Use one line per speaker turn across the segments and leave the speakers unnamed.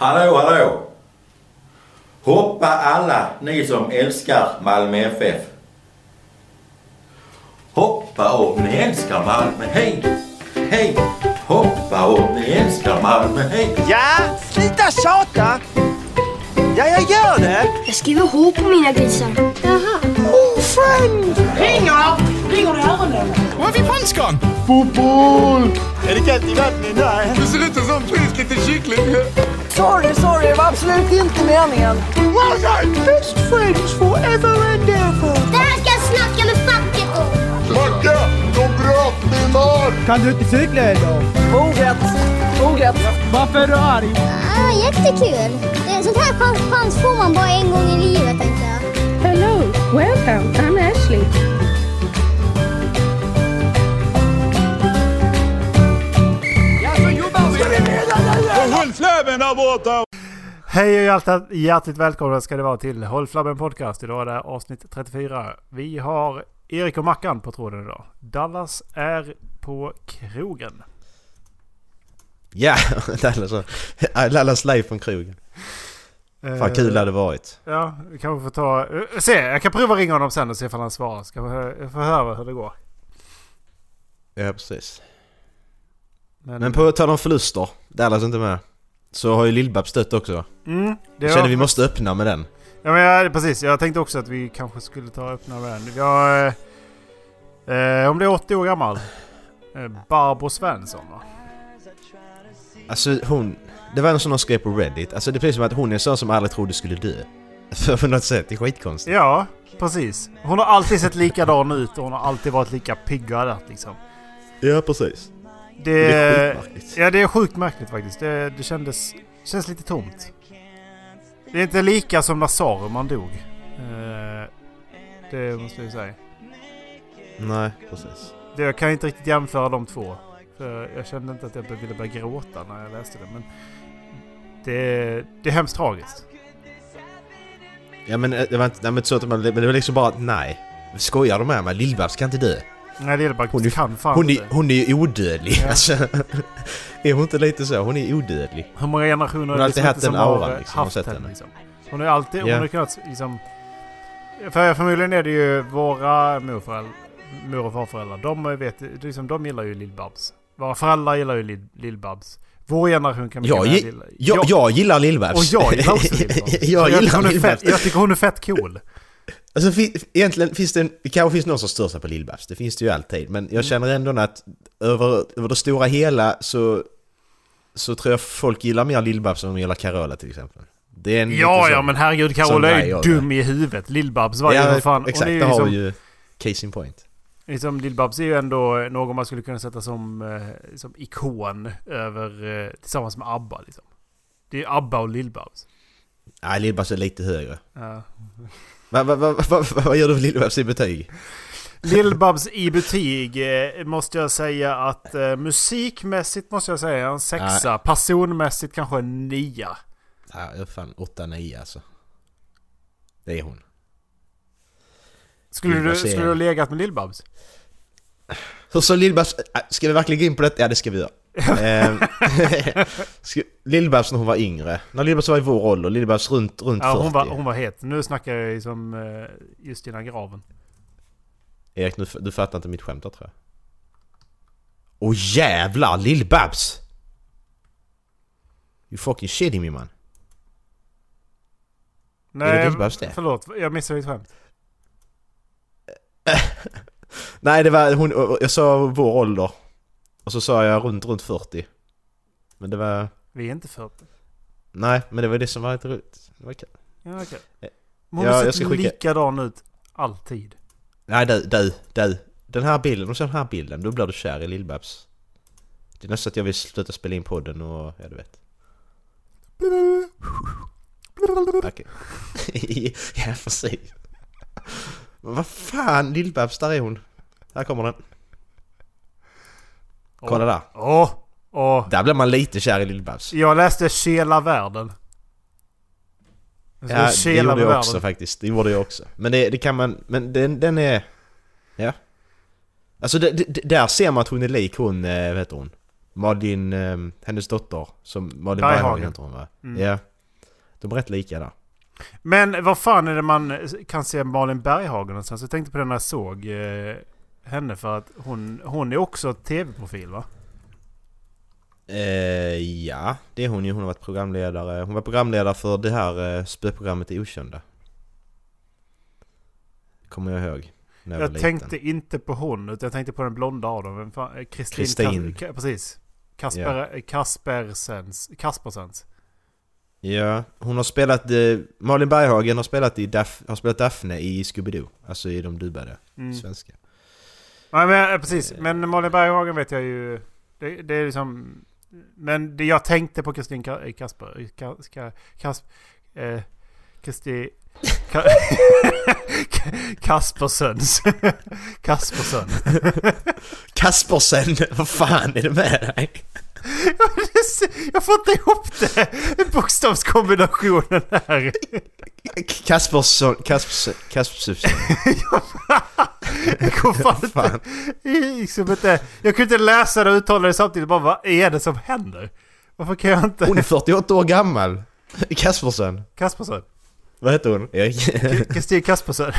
Hallå, hallå! Hoppa alla ni som älskar Malmö FF. Hoppa om ni älskar Malmö, hej! Hej! Hoppa om ni älskar Malmö, hej!
Ja, sluta tjata! Ja, jag gör det!
Jag skriver H på mina grisar. Jaha.
Oh, friend!
Ringer! Ringer det öronen?
Vad har vi på skån?
Är det kallt i vattnet? Nej.
Du ser ut som frisk liten kyckling.
Sorry, sorry, det var absolut inte meningen.
Best friends forever and ever.
Det här ska jag snacka med facket om.
Macke, de bröt min arm!
Kan du inte cykla idag?
Orätt. Orätt.
Varför är du arg?
Ah, jättekul. Det är sånt här chans, chans får man bara en gång i livet tänkte jag.
Hello, welcome. I'm Ashley.
Håll flabben där borta!
Hej och hjärtat, hjärtligt välkomna ska det vara till Håll Flabben Podcast. Idag är det avsnitt 34. Vi har Erik och Mackan på tråden idag. Dallas är på krogen.
Ja, Dallas, Dallas live från krogen. Fan kul det hade varit.
Ja, vi kanske får ta... eh, Se, jag kan prova ringa honom sen och se ifall han svarar. Ska vi få höra hur det går.
Ja, precis.
Men,
Men på tal om förluster, Dallas är inte med. Så har ju Lill-Babs dött också.
mm, det
Jag känner vi måste öppna med den.
Ja men jag, precis, jag tänkte också att vi kanske skulle ta och öppna med den. Jag... Eh, om det är 80 år gammal. Eh, Barbro Svensson va?
Alltså hon... Det var en som någon skrev på Reddit. Alltså det är precis som att hon är en sån som aldrig trodde skulle dö. För på något sätt, det är skitkonstigt.
Ja, precis. Hon har alltid sett likadan ut och hon har alltid varit lika pigg och alert liksom.
Ja, precis.
Det,
Det är skitmärkligt.
Ja, det är sjukt märkligt faktiskt. Det, det kändes, känns lite tomt. Det är inte lika som när Saruman dog. Eh, det måste jag säga.
Nej, precis.
Det, jag kan inte riktigt jämföra de två. För jag kände inte att jag ville börja gråta när jag läste det. Men det, det är hemskt tragiskt.
Ja men eh, det var inte, nej, men så att man, men det var liksom bara nej. Skojar de med mig? Lill-Babs ska inte dö.
Nej, det är bara
Hon är-
kan fan
Hon är, hon är odödlig.
Ja.
Alltså, är hon inte lite så? Hon är odödlig.
Hur många generationer
Hon har
liksom
haft den auran,
har
liksom,
haft henne. Liksom. Hon har alltid, hon
Ja.
har kunnat liksom... För förmodligen är det ju våra morföräldrar, mor och farföräldrar. De vet, liksom, de gillar ju Lill-Babs. Våra föräldrar gillar ju Lill- Lill-Babs. Vår generation kan mycket
Jag,
väl
gi-
gilla...
jag, jag gillar Lill-Babs.
Och jag gillar också Lill-Babs.
jag
tycker
gillar
hon fett, Jag tycker hon är fett cool.
Alltså fi- egentligen finns det en, det kanske finns någon som stör sig på Lill-Babs. Det finns det ju alltid. Men
Mm.
jag känner ändå att över, över det stora hela så, så tror jag folk gillar mer Lill-Babs än de gillar Carola till exempel. Det är en
Ja,
sån-
ja men herregud. Carola är ju dum i huvudet. Lill-Babs var ju
Ja,
vad fan...
exakt. Det
ju
har
liksom,
vi ju case in point.
liksom Lill-Babs är ju ändå någon man skulle kunna sätta som, eh, som ikon över... Eh, tillsammans med ABBA liksom. Det är ABBA och Lill-Babs.
Nej, Lill-Babs är lite högre.
Ja.
Vad va, va, va, va, gör du för Lill-Babs i betyg?
Lill-Babs i betyg eh, måste jag säga att eh, musikmässigt måste jag säga en sexa. Personmässigt kanske en nia.
Ja, jag är fan 8-9 alltså. Det är hon.
Skulle du, skulle du ha legat med Lill-Babs?
Hur så Lill-Babs... Äh, Ska vi verkligen gå in på det? Ja, det ska vi göra. Ehm, Lill-Babs när hon var yngre. När Lill-Babs var i vår ålder. Lill-Babs runt, runt
Ja,
40.
hon var, hon var het. Nu snackar jag ju som eh, just innan graven.
Erik, nu, du fattar inte mitt skämt tror jag. Åh jävlar! Lill-Babs! You fucking shitting me man.
Nej,
det Lill-Babs det?
förlåt. Jag missade ditt skämt.
Nej, det var hon... Jag sa vår ålder. Och så sa jag runt, runt 40. Men det var...
Vi är inte 40.
Nej, men det var det som var lite roligt. Det var kul.
Ja, okej.
Eh,
Men hon
ja,
har
jag
sett
ska skicka-
likadan ut alltid.
Nej du, du, du. Den här bilden, om du ser den här bilden, då blir du kär i Lill-Babs. Det är nästan att jag vill sluta spela in podden och, ja du vet. Okej. ja precis. Men vad fan, Lill-Babs, där är hon. Här kommer den. Kolla där.
Åh! Åh!
Där blir man lite kär i Lill-Babs.
Jag läste Kela världen.
Ja, det gjorde jag också faktiskt. Det gjorde jag också. Men det, det kan man... Men den, den är... Ja. Alltså det, det, där ser man att hon är lik hon, eh, vad heter hon? Malin, eh, hennes dotter, som Malin
Berghagen.
Heter hon va?
Mm.
Ja. De är rätt lika där.
Men vad fan är det man kan se Malin Berghagen någonstans? Jag tänkte på det när jag såg eh, henne för att hon, hon är också tv-profil va?
Eh, ja, det är hon ju. Hon har varit programledare. Hon var programledare för det här eh, spöprogrammet i Okända. Kommer jag ihåg. När jag,
Jag,
var liten.
tänkte inte på hon utan jag tänkte på den blonda av dem. Vem fan? Eh, Kristin.
Kristin.
Ka- precis. Kasper, ja. Kaspersens. Kaspersens.
Ja, hon har spelat... Eh, Malin Berghagen har spelat, i Daf, har spelat Daphne i Scooby-Doo. Alltså i de dubbade
Mm.
svenska.
Nej men eh, precis. Men Malin Berghagen vet jag ju. Det, det är liksom... Men det jag tänkte på Kristin eh, Kasper... Ka, ska, kas, eh, Kristi... Ka, Kaspersens. Kaspersen.
Kaspersen! Vad fan är det med dig?
Jag får inte ihop det! Bokstavskombinationen här.
Kaspersson... Kaspersson... Kaspersson...
Jag kom fan inte... Liksom inte jag kunde inte läsa det och uttala det samtidigt. Bara vad är det som händer? Varför kan jag inte...
Hon är 48 år gammal! Kaspersen.
Kaspersen.
Vad heter hon?
Kristin Kaspersen.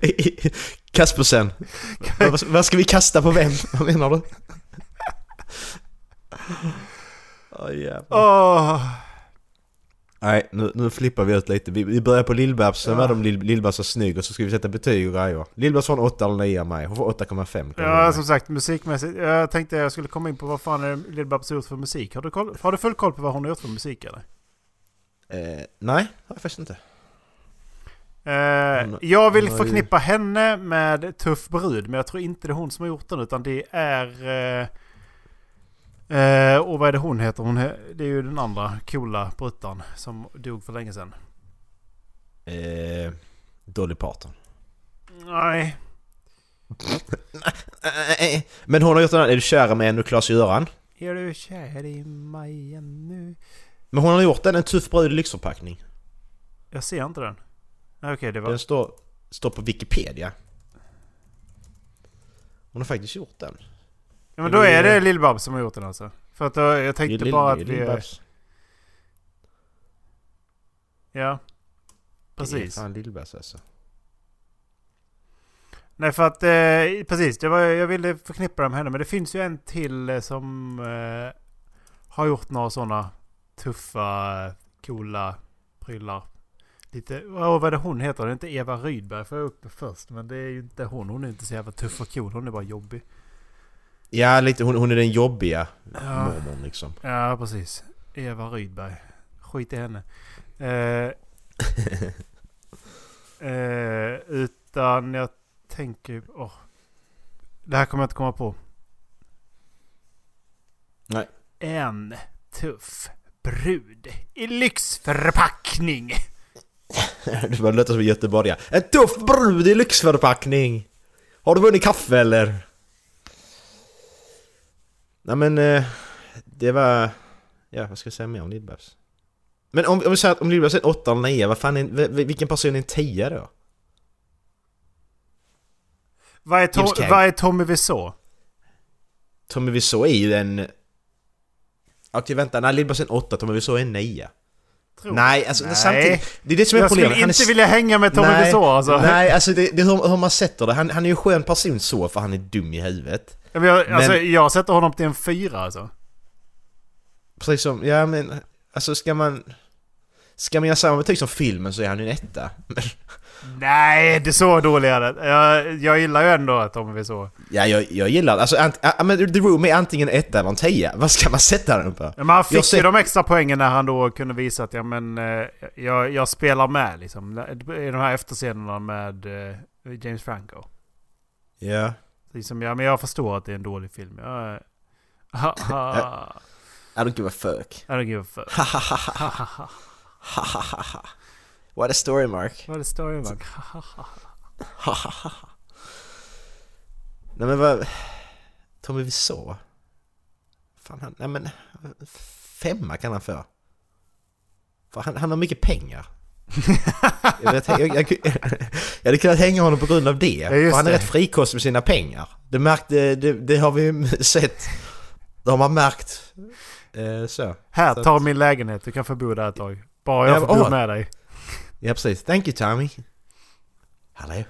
Kaspersen. vad ska vi kasta på vem? Vad menar du? Åh jävlar.
Åh.
Nej, nu, nu flippar vi ut lite. Vi, vi börjar på Lill-Babs, sen var de Lill- Lill-Babs så snygg och så ska vi sätta betyg och grejer. Lill-Babs får en 8 eller 9 av mig. Hon får 8,5. kan jag
Ja, som sagt musikmässigt. Jag tänkte jag skulle komma in på vad fan är Lill-Babs har gjort för musik. Har du, koll, har du full koll på vad hon har gjort för musik eller?
Eh, nej, har jag faktiskt inte.
Eh,
Hon-
jag vill förknippa henne med Tuff brud, men jag tror inte det är hon som har gjort den utan det är... Eh, eh, och vad är det hon heter? Hon he, det är ju den andra coola bruttan som dog för länge sedan.
Eh, Dolly Parton.
Nej.
Eh, Men hon har gjort den här Är du kär med en och Klas-Göran?
Är du kär i mig ännu?
Men hon har gjort den, en tuff brud i lyxförpackning.
Jag ser inte den. Nej, Okej, det var...
Den står, står på Wikipedia. Hon har faktiskt gjort den.
Ja, men då är det Lill-Babs som har gjort den alltså. För att då, jag tänkte
Det är Lill-
bara
det
att
är
vi...
Lill-Babs.
Ja.
Det är
Precis.
fan Lill-Babs alltså.
Nej för att, eh, precis, det var, jag ville förknippa dem med henne. Men det finns ju en till eh, som eh, har gjort några sådana tuffa, coola prylar. Lite, oh, vad är det hon heter? Det är inte Eva Rydberg får jag upp först. Men det är ju inte hon. Hon är inte så jävla tuff och cool. Hon är bara jobbig.
Ja, lite, hon, hon är den jobbiga
Ja.
mormon liksom.
Ja, precis. Eva Rydberg. Skit i henne. Eh, eh, utan jag tänker... åh. det här kommer jag inte komma på.
Nej.
En tuff brud i lyxförpackning.
Det var låta som en göteborgare. En tuff brud i lyxförpackning! Har du vunnit kaffe eller? Nej men... eh, Det var... Ja, vad ska jag säga mer om Lill-Babs? Men om, om vi säger att om Lill-Babs är en 8 eller 9, vad fan är, vilken person är en 10 då?
Vad är, Tom, vad är Tommy Wiseau?
Tommy Wiseau är ju en... Okej vänta, nej Lill-Babs är en 8, Tommy Wiseau är en 9.
Tror
Nej, alltså
Nej.
samtidigt... Det är det som är
Jag skulle
problemet. Han är
inte
s-
vilja hänga med Tommy
nej,
Wiseau alltså.
Nej, alltså det, det är hur, hur man sätter det. Han, han är ju en skön person så, för han är dum i huvudet.
Men jag, alltså,
Men-
jag sätter honom till en fyra alltså.
Precis som, ja men, alltså ska man... Ska man göra samma betyg som filmen så är han ju en etta.
Nej, det är så dålig är. Jag, jag gillar ju ändå Tommy Wiseau.
ja, jag, jag gillar alltså, ant, ja, men The Room är antingen en etta eller en tia. Vad ska man sätta den på?
Men han
Jag
fick
ser-
ju de extra poängen när han då kunde visa att ja, men, eh, jag, jag spelar med liksom. I de här efterscenerna med eh, James Franco.
Ja.
Liksom, ja, men jag förstår att det är en dålig film. Jag, eh, ha, ha.
I don't give a fuck.
I don't give a fuck.
What a story Mark.
What a story
Mark. nej men vad... Tommy Wiseau? Fan han... Nej men... Femma kan han få. För han, han har mycket pengar. Jag, jag, jag, jag, hade kunnat hänga honom på grund av det.
just
för han är
det.
rätt frikostig med sina pengar. Det, märkte, det, det har vi sett. Det har man märkt. Eh, så.
Här,
Så
ta
att-
min lägenhet. Du kan få bo där ett tag. Bara jag
Ja,
får bo med dig.
Ja precis. Thank you Tommy. Hallå?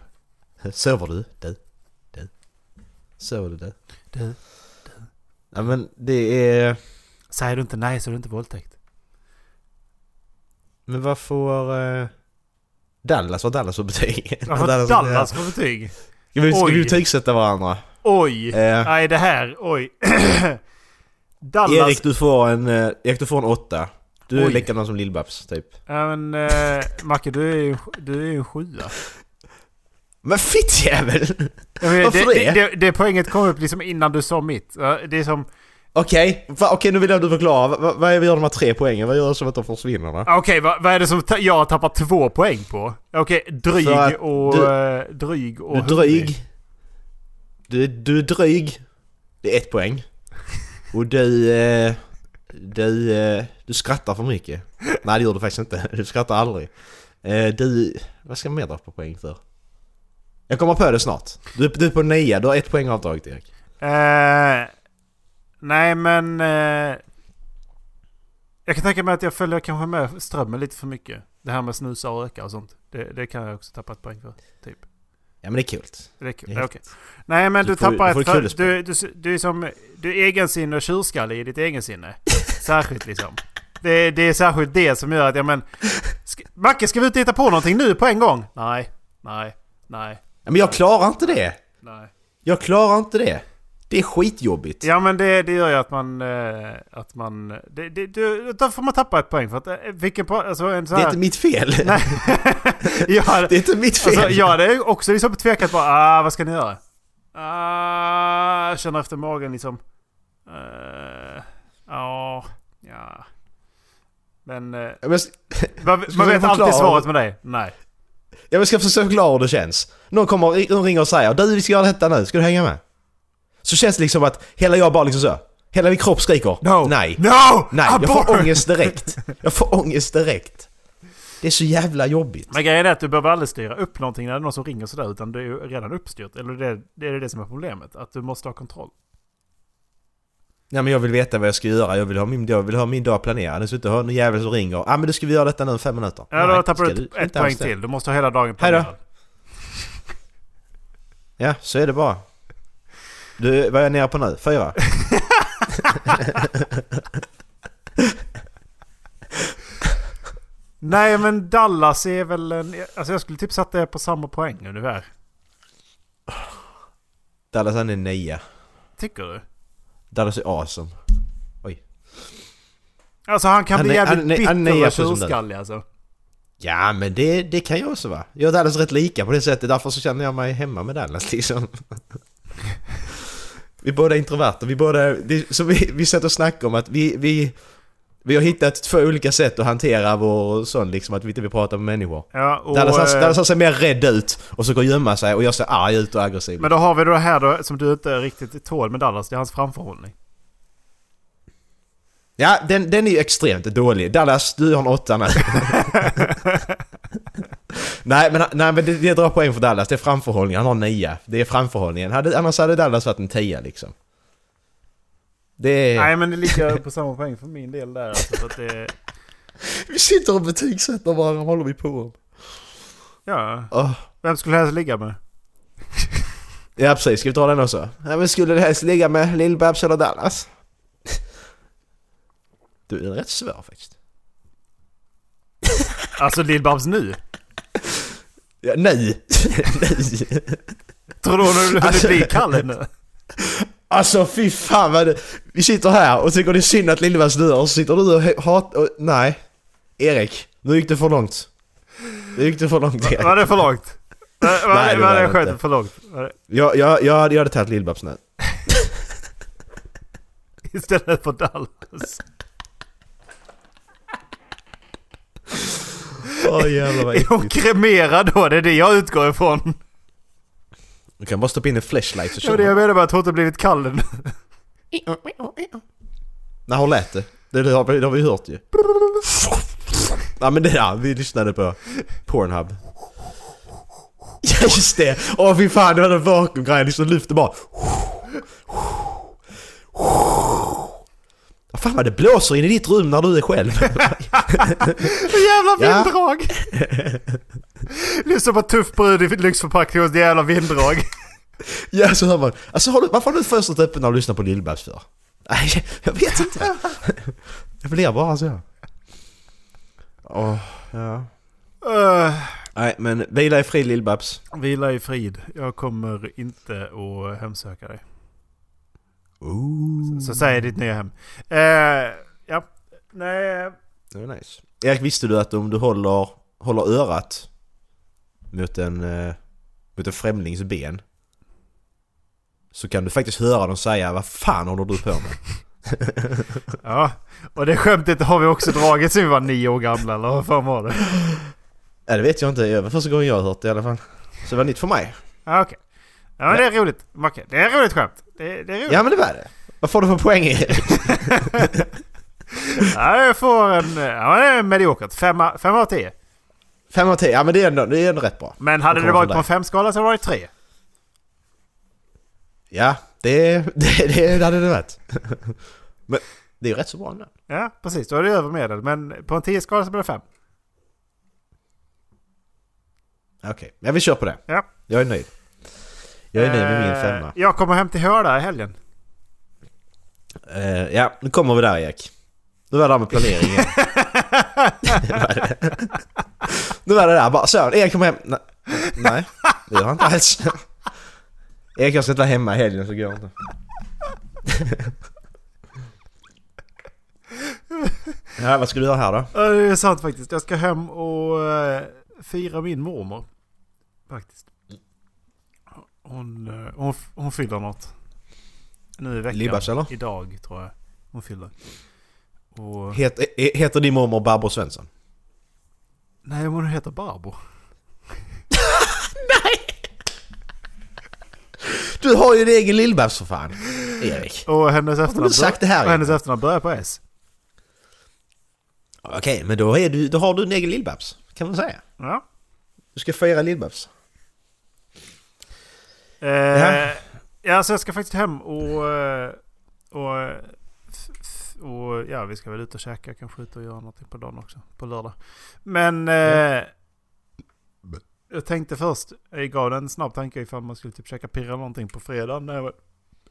Sover du? Du? Du? Sover du? Du?
Du.
Ja men det är...
Säger du inte nej så är det inte våldtäkt.
Men vad får... eh, Dallas, vad Dallas för betyg?
Varför
Dallas-
Dallas får betyg?
Ska vi, ska vi betygsätta varandra?
Oj!
Eh.
Nej, det här. Oj. Dallas...
Erik du får en... eh, Erik du får en åtta. Du är
Oj.
likadan som Lill-Babs typ.
Ja, men eh, Macke, du är ju du är en sjua.
Men fittjävel!
Ja, men
Varför
det,
det?
det, det? Det poänget kom upp liksom innan du sa mitt. Det är som...
Okej, va- okej nu vill jag att du förklarar. Vad vad- vad är vi gör de här tre poängen? Vad gör det som att de försvinner? Va?
Okej, vad, vad är det som ta, jag har tappat två poäng på? Okej, dryg
För att
och...
du-
eh, dryg och...
Du är dryg. Du, du är dryg. Det är ett poäng. Och du... Eh, du, eh, du skrattar för mycket. Nej det gör du faktiskt inte. Du skrattar aldrig. Eh, du... Vad ska man mer dra på poäng för? Jag kommer på det snart. Du, är- du är på nio. Du har ett poäng avdraget Erik.
Eh, nej, men... Eh, jag kan tänka mig att jag följer kanske med strömmen lite för mycket. Det här med snusa och röka och sånt. Det, det kan jag också tappa ett poäng för. Typ.
Ja men det är kul.
Det är kul. Okej. Nej men
Du
du,
får-
tappar
du
ett... du, du, du är som... Du är egensinne och tjurskalle i ditt egensinne. Särskilt liksom. Det, det är särskilt det som gör att, ja men... Ska, Macke, ska vi ut och hitta på någonting nu på en gång? Nej. Nej. Nej.
Ja, men jag klarar inte det.
Nej.
Jag klarar inte det. Det är skitjobbigt.
Ja men det, det gör ju att man... Eh, att man... Det, det, det, då får man tappa ett poäng för att... eh, Vilken po- Alltså en sån
Det är
här...
inte mitt fel.
Nej. ja,
Det är inte mitt fel.
Alltså, jag hade också liksom tvekat på ah, vad ska ni göra? Ah, jag känner efter magen liksom. Eh, Ja, ja. Men... eh,
men,
man man vet alltid svaret med dig. Nej.
jag ska försöka förklara hur det känns. Någon kommer någon ringer och säger du vi ska göra detta nu, ska du hänga med? Så känns det liksom att hela jag bara liksom så. Hela min kropp skriker
No!
nej.
No!
Nej, jag får ångest direkt. Jag får ångest direkt. Det är så jävla jobbigt.
Men grejen är att du behöver aldrig styra upp någonting när det är någon som ringer sådär. Utan det är ju redan uppstyrt. Eller det, det är det som är problemet. Att du måste ha kontroll.
Ja, men jag vill veta vad jag ska göra, jag vill ha min, jag vill ha min dag planerad. Jag ska inte ha någon jävel som ringer. Ja ah, men du ska vi göra detta nu fem minuter.
Ja,
Nej,
då tappar du ett, ett poäng till. Du måste ha hela dagen
Hej då.
planerad.
Ja, så är det bara. Du, vad är jag nere på nu? Fyra?
Nej men Dallas är väl en... Alltså jag skulle typ sätta det på samma poäng ungefär.
Dallas han är nia.
Tycker du?
Dallas är awesome.
Alltså han kan
Han
bli
är-
jävligt
han
bitter
han är
och tjurskallig alltså.
Ja men det, det kan jag också vara. Jag och Dallas är rätt lika på det sättet, därför så känner jag mig hemma med Dallas liksom. Vi båda är introverta, vi båda... Så vi, vi sätter och snackar om att vi, vi... Vi har hittat två olika sätt att hantera vår sån liksom, att vi inte vill prata med människor.
Ja, och,
Dallas,
eh,
Dallas han ser mer rädd ut och så går gömma sig och jag ser arg ut och aggressiv.
Men då har vi det här då som du inte riktigt tål med Dallas. Det är hans framförhållning.
Ja, den, den är ju extremt dålig. Dallas, du har en åtta nu. nej, men, nej, men det, det drar poäng för Dallas. Det är framförhållningen. Han har nio. Det är framförhållningen. Hade, annars hade Dallas varit en tia liksom. Det är...
Nej men det ligger på samma poäng för min del där alltså. För att det...
Vi sitter och betygsätter varandra. Håller vi på?
Ja.
Åh.
Vem skulle helst ligga med?
Ja, precis. Ska vi ta den också? Ja, men skulle det helst ligga med Lill-Babs eller Dallas? Du är rätt svår faktiskt.
Alltså Lill-Babs nu?
Ja, nej! nej!
Tror du hon hunnit
Alltså-
bli Kalle nu?
Alltså fy fan vad det... Vi sitter här och tycker det är synd att Lill-Babs dör och så sitter du och he- hat... Och, nej. Erik, nu gick det för långt. Nu gick det för långt Erik.
Var det för långt? Var
Nej,
var
det
det,
var
var
det
skönt för långt? Var det-
Jag, jag, jag, hade- jag hade tagit Lill-Babs nu.
Istället för Dallas.
Åh jävlar vad
Är hon kremerad då? Det är det jag utgår ifrån.
Du kan bara stoppa in en flashlight så
Det var det jag menade med att hon inte blivit Kalle nu.
Nej, hur lät det? Det, det, har, vi- det har vi hört ju. Ja men det där, vi lyssnade på Pornhub. Ja just det! Åh fy fan, det var den vakuumgrejen, liksom lyfter bara. Fan vad det blåser in i ditt rum när du är själv.
Jävla vinddrag! Lyssna på tuff brud i lyxförpackning hos jävla vinddrag.
ja så hör man. Alltså har du, varför har du fönstret öppet när du lyssnar på Lill-Babs för? Nej, jag vet inte. Jag blir bara så. Åh, ja.
Uh,
Nej men vila i frid Lill-Babs.
vila i frid. Jag kommer inte att hemsöka dig.
Ooh.
Så säg ditt nya hem. Eh, ja, nej.
Det var nice. Erik, visste du att om du håller, håller örat mot en, eh, mot en främlings ben så kan du faktiskt höra dem säga vad fan håller du på med?
Ja, och det skämtet har vi också dragit sen vi var nio år gamla, eller vad fan var det?
Ja, det vet jag inte. Det var första gången jag har hört det i alla fall. Så det var nytt för mig.
Ja, okej. Ja, men det är roligt. Okej, det är ett roligt skämt. Det, det är roligt.
Ja men det var det. Vad får du för poäng Erik?
Ja, jag får en... Ja, det är mediokert. Femma, fem av tio.
Fem av tio. Ja men det är ändå, det är ändå rätt bra.
Men hade det varit på en femskala så hade det varit tre.
Ja, det, det, det, det hade det varit. Men det är ju rätt så bra ändå.
Ja, precis. Då är det över medel. Men på en tio-skala så blir det fem.
Okej, jag vill köra på det.
Ja.
Jag är nöjd. Jag är nöjd med min
Eh,
femma.
Jag kommer hem till Hörda i helgen.
Eh, ja, nu kommer vi där Erik. Nu var det där med planeringen. Nu var det- där bara så. Erik kommer hem. Nej, nej det gör han inte alls. Erik jag ska inte vara hemma i helgen så går det inte. Ja, vad ska du göra här då?
Ja, det är sant faktiskt. Jag ska hem och eh, fira min mormor. Faktiskt. Hon, eh, hon, hon fyller något. Nu i veckan.
Libbas, eller?
Idag tror jag hon fyller. Och,
Heter, heter din mormor Barbro Svensson?
nej, hon heter Barbro.
Du har ju en egen Lill-Babs för fan. Erik.
Och hennes efternamn,
sagt det här
och hennes efternamn börjar på S.
Okej, men då, är du, då har du en egen Lill-Babs. Kan man säga.
Ja.
Du ska fira Lill-Babs.
Eh,
Ja.
ja, så jag ska faktiskt hem och... eh, Och, eh, och ja, vi ska väl ut och käka. Kanske ut och göra någonting på dagen också. På lördag. Men... Eh, jag tänkte först, jag gav den en snabb tanke ifall man skulle typ käka pirra någonting på fredag. När jag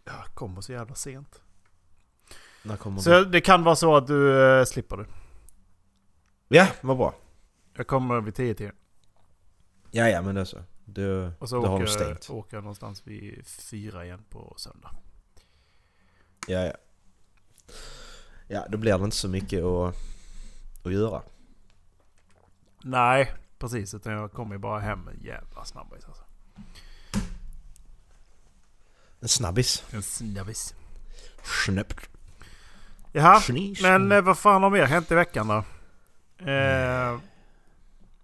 ja, kommer så jävla sent. Så det kan vara så att du eh, slipper det.
Ja, vad bra.
Jag kommer vid 10 till.
Ja, ja, men det är så. Du,
Och så
du har de
åker,
stängt.
åker jag någonstans vid fyra igen på söndag.
Ja, ja. Ja, då blir det inte så mycket att, att göra.
Nej, precis. Utan jag kommer ju bara hem en jävla snabbis alltså.
En snabbis.
En snabbis.
Snabbt.
Jaha,
Schnisch.
men eh, vad fan har mer hänt i veckan då? Eh,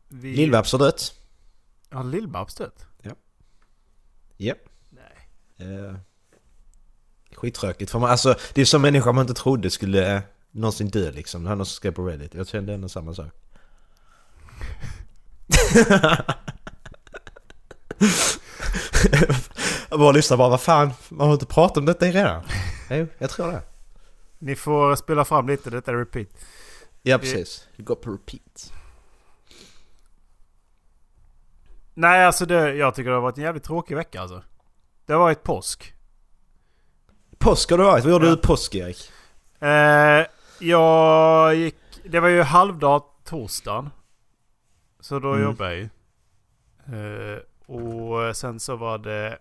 vi...
Lill-Babs har dött.
Har Lill-Babs dött?
Japp.
Nej.
Eh, skittråkigt för man, alltså det är som människa man inte trodde skulle eh, någonsin dö liksom. Det här är någon som skrev på Reddit. Jag kände ändå samma sak. jag bara lyssnar bara, vad fan, man har inte pratat om detta redan? Jo, jag tror det.
Ni får spela fram lite, detta är repeat.
Ja, precis. Det går på repeat.
Nej, alltså det, jag tycker det har varit en jävligt tråkig vecka alltså. Det har varit påsk.
Påsk har du varit. Vad gjorde
Ja.
du påsk Erik?
Eh, jag gick... Det var ju halvdag torsdagen. Så då
Mm.
jobbade jag ju. Eh, och sen så var det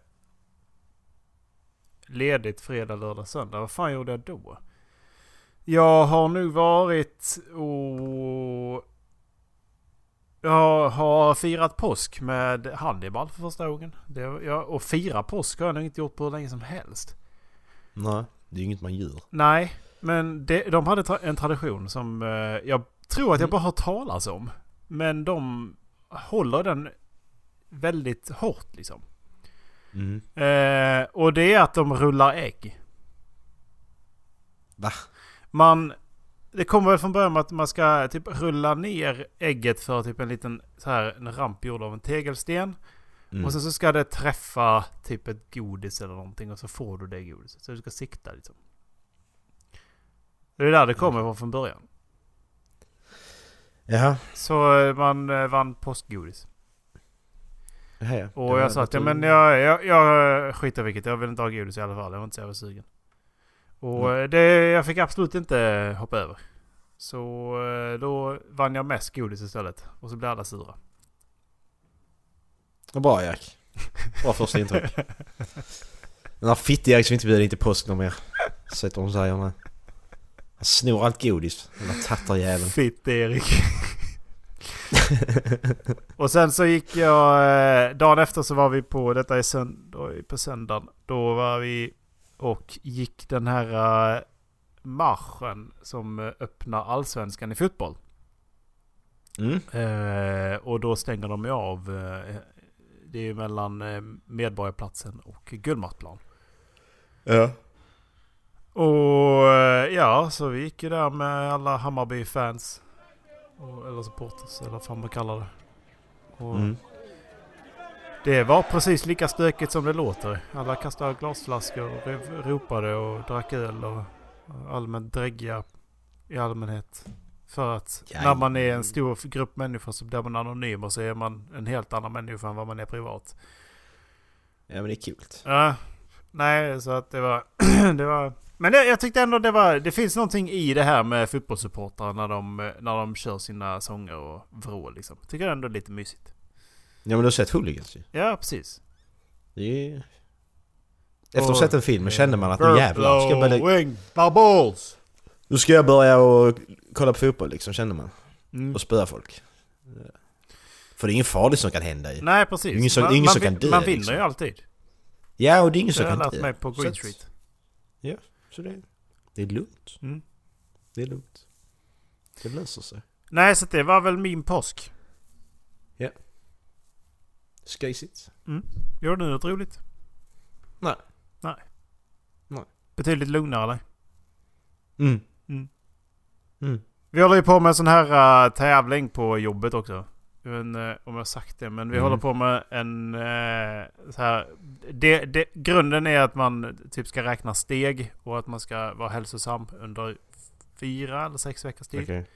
ledigt fredag, lördag, söndag. Vad fan gjorde jag då? Jag har nu varit och... Jag har firat påsk med handboll för första gången. Det, jag, och fira påsk har jag nog inte gjort på hur länge som helst.
Nej, det är ju inget man gör.
Nej, men det, de hade tra- en tradition som eh, jag tror att jag bara har talas om. Men de håller den väldigt hårt liksom.
Mm.
Eh, och det är att de rullar ägg.
Va?
Man det kommer väl från början med att man ska typ rulla ner ägget för typ en liten så här en ramp gjord av en tegelsten.
Mm.
Och sen så ska det träffa typ ett godis eller någonting och så får du det godiset. Så du ska sikta liksom. Det är där det kommer från från början.
Jaha.
Så eh, man eh, vann påskgodis.
Jaha, ja.
Och
Ja,
jag sa att ja, men jag, jag, jag skiter vilket. Jag vill inte ha godis i alla fall. Jag var inte så jävla sugen. Och
Mm.
det, jag fick absolut inte hoppa över. Så eh, då vann jag mest godis istället. Och så blev alla sura.
Bra Erik. Bra första intryck. Den här fitt-Erik som inte bjuder in till påsk någon mer. Att de säger nu. Han snor allt godis. Den där tattarjäveln.
Fitt Erik. och sen så gick jag... eh, Dagen efter så var vi på... Detta är söndag, på söndagen. Då var vi och gick den här eh, marschen som eh, öppnar allsvenskan i fotboll.
Mm.
Eh, och då stänger de ju av. Eh, det är ju mellan eh, Medborgarplatsen och Gullmarsplan.
Ja.
Och eh, ja, så vi gick ju där med alla Hammarby-fans. Eller supporters, eller vad fan man kallar det. Och
Mm.
Det var precis lika stökigt som det låter. Alla kastade glasflaskor och ro- ropade och drack öl och allmänt dräggiga i allmänhet. För att
Ja,
när man är en stor grupp människor så blir man anonym och så är man en helt annan människa än vad man är privat.
Ja men det är kul.
Ja, nej så att det var... det var men det, jag tyckte ändå det var... Det finns någonting i det här med fotbollssupportrar när de, när de kör sina sånger och vrål liksom. Tycker jag ändå är lite mysigt.
Ja men du har sett Hooligans ju.
Ja, precis.
Det är... Efter att ha sett den filmen kände man att nu jävlar ska jag börja, nu ska jag börja och kolla på fotboll liksom kände man.
Mm.
Och spöa folk. För det är ingen farligt som kan hända ju.
Nej, precis.
Det är ingen som-
man,
ingen
man,
som kan dö,
Man vinner
liksom.
ju alltid.
Ja och det är ingen
Det
som
har jag
kan
lärt
dö.
mig på Green Street.
Så det, det är lugnt.
Mm.
Det är lugnt. Det löser sig.
Nej, så det var väl min påsk.
Skejsigt.
Gjorde du något roligt?
Nej.
Nej.
Nej.
Betydligt lugnare eller?
Mm.
Mm.
Mm.
Vi håller ju på med en sån här uh, tävling på jobbet också. Jag vet inte om jag har sagt det, men vi
Mm.
håller på med en uh, så här. Det, det, grunden är att man typ ska räkna steg och att man ska vara hälsosam under fyra eller sex veckors tid.
Okej.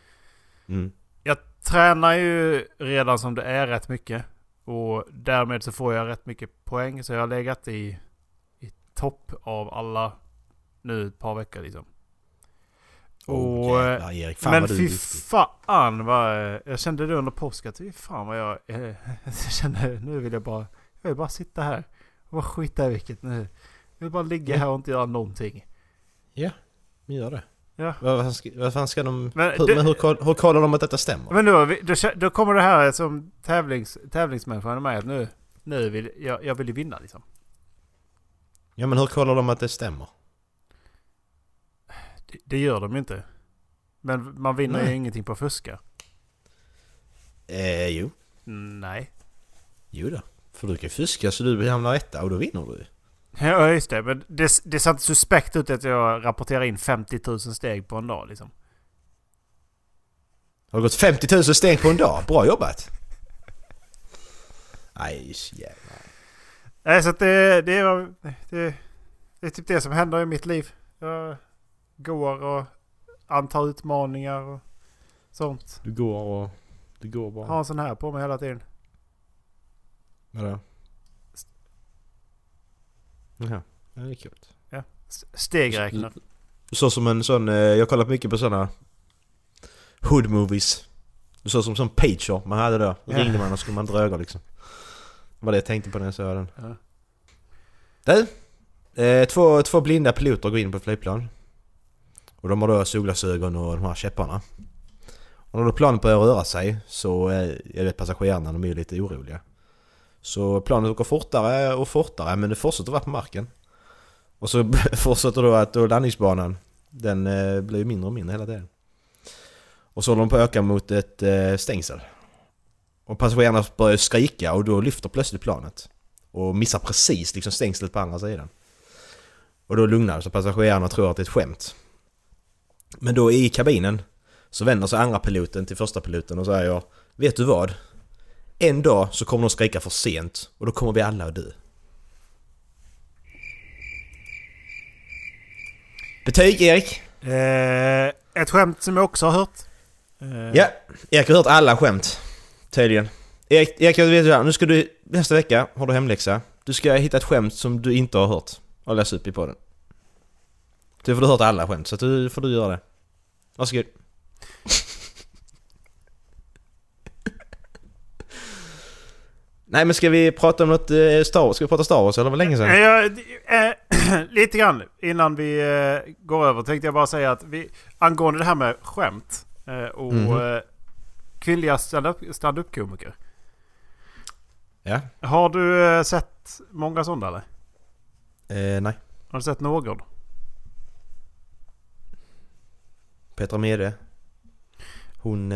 Mm.
Jag tränar ju redan som det är rätt mycket. Och därmed så får jag rätt mycket poäng. Så jag har legat i, i topp av alla nu ett par veckor liksom.
Åh
Och,
jävlar Erik, fan
men
vad
fy fan vad... Jag kände det under påsk att fy fan vad jag... Eh, jag kände nu vill jag bara... Jag vill bara sitta här. Och bara skita i vilket nu. Jag vill bara ligga här och inte göra någonting.
Men gör det.
Ja.
Vad, vad, ska, vad fan ska de...
Men
hur,
det-
men hur, hur kollar de att detta stämmer?
Men då, vi- då, då kommer det här som tävlings, tävlingsmänniskan med att nu... Nu vill jag, jag vill ju vinna liksom.
Ja men hur kollar de att det stämmer?
Det, det gör de ju inte. Men man vinner ju
Nej.
ingenting på att fuska.
Eh, jo.
Nej.
Jo då. För du kan ju fuska så du hamnar etta och då vinner du.
Ja just det. Men det, det ser inte suspekt ut att jag rapporterar in 50 000 steg på en dag liksom.
Har det gått 50 000 steg på en dag? Bra jobbat! Nej, jävlar.
Nej så att det, det, är, det, det är typ det som händer i mitt liv. Jag går och antar utmaningar och sånt.
Du går och... Du går bara...
Har en sån här på mig hela tiden.
Vadå? Jaha. Ja, det är kul.
S- Stegräknare.
Såg som en sån... eh, Jag har kollat mycket på såna... Hood movies. Du såg som sån pager man hade då.
Ja.
ringde man och skulle man droger liksom. Det var det jag tänkte på när jag såg den.
Ja.
Du! Eh, två, två blinda piloter går in på ett flygplan. Och de har då solglasögon och de här käpparna. Och när då planet börjar röra sig så eh, jag vet passagerarna de är ju lite oroliga. Så planet åker fortare och fortare men det fortsätter vara på marken. Och så fortsätter då att då landningsbanan den eh, blir mindre och mindre hela tiden. Och så håller de på att öka mot ett eh, stängsel. Och passagerarna börjar skrika och då lyfter plötsligt planet. Och missar precis liksom stängslet på andra sidan. Och då lugnar det sig. passagerarna tror att det är ett skämt. Men då i kabinen så vänder sig andra piloten till första piloten och säger Vet du vad? En dag så kommer de skrika för sent och då kommer vi alla att dö. Betyg Erik?
Eh, ett skämt som jag också har hört. Eh,
Ja, Erik har hört alla skämt. Tydligen. Erik, Erik jag vet du, nu ska du nästa vecka har du hemläxa. Du ska hitta ett skämt som du inte har hört och läsa upp i podden. Du får du hört alla skämt så du får du göra det. Varsågod. Nej men ska vi prata om något eh, Star Wars? Ska vi prata Star Wars eller var länge sedan?
jag- eh, lite grann innan vi eh, går över tänkte jag bara säga att vi, angående det här med skämt eh, och
Mhm.
eh, kvinnliga stand-up- stand-up-komiker.
Ja?
Har du sett många sådana eller?
Nej.
Har du sett någon?
Petra Mede. Hon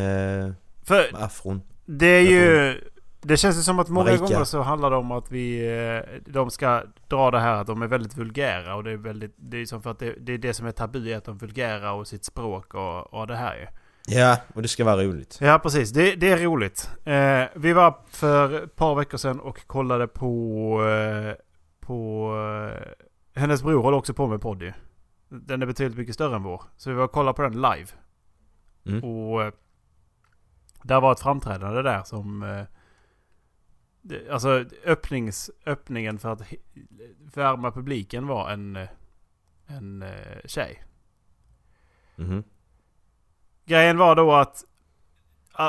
För
afron.
det är ju... Det känns ju som att många
Marika.
gånger så handlar det om att vi... eh, De ska dra det här att de är väldigt vulgära och det är väldigt... Det är som för att det, det är det som är tabu att de är vulgära och sitt språk och, och det här ju.
Ja, och det ska vara roligt.
Ja, precis. Det, det är roligt. Eh, vi var för ett par veckor sedan och kollade på... Eh, på eh, hennes bror håller också på med podd ju. Den är betydligt mycket större än vår. Så vi var och kollade på den live.
Mm.
Och... Eh, där var ett framträdande där som... Eh, alltså öppnings, öppningen för att värma publiken var en... eh, En eh, tjej.
Mhm.
Grejen var då att uh,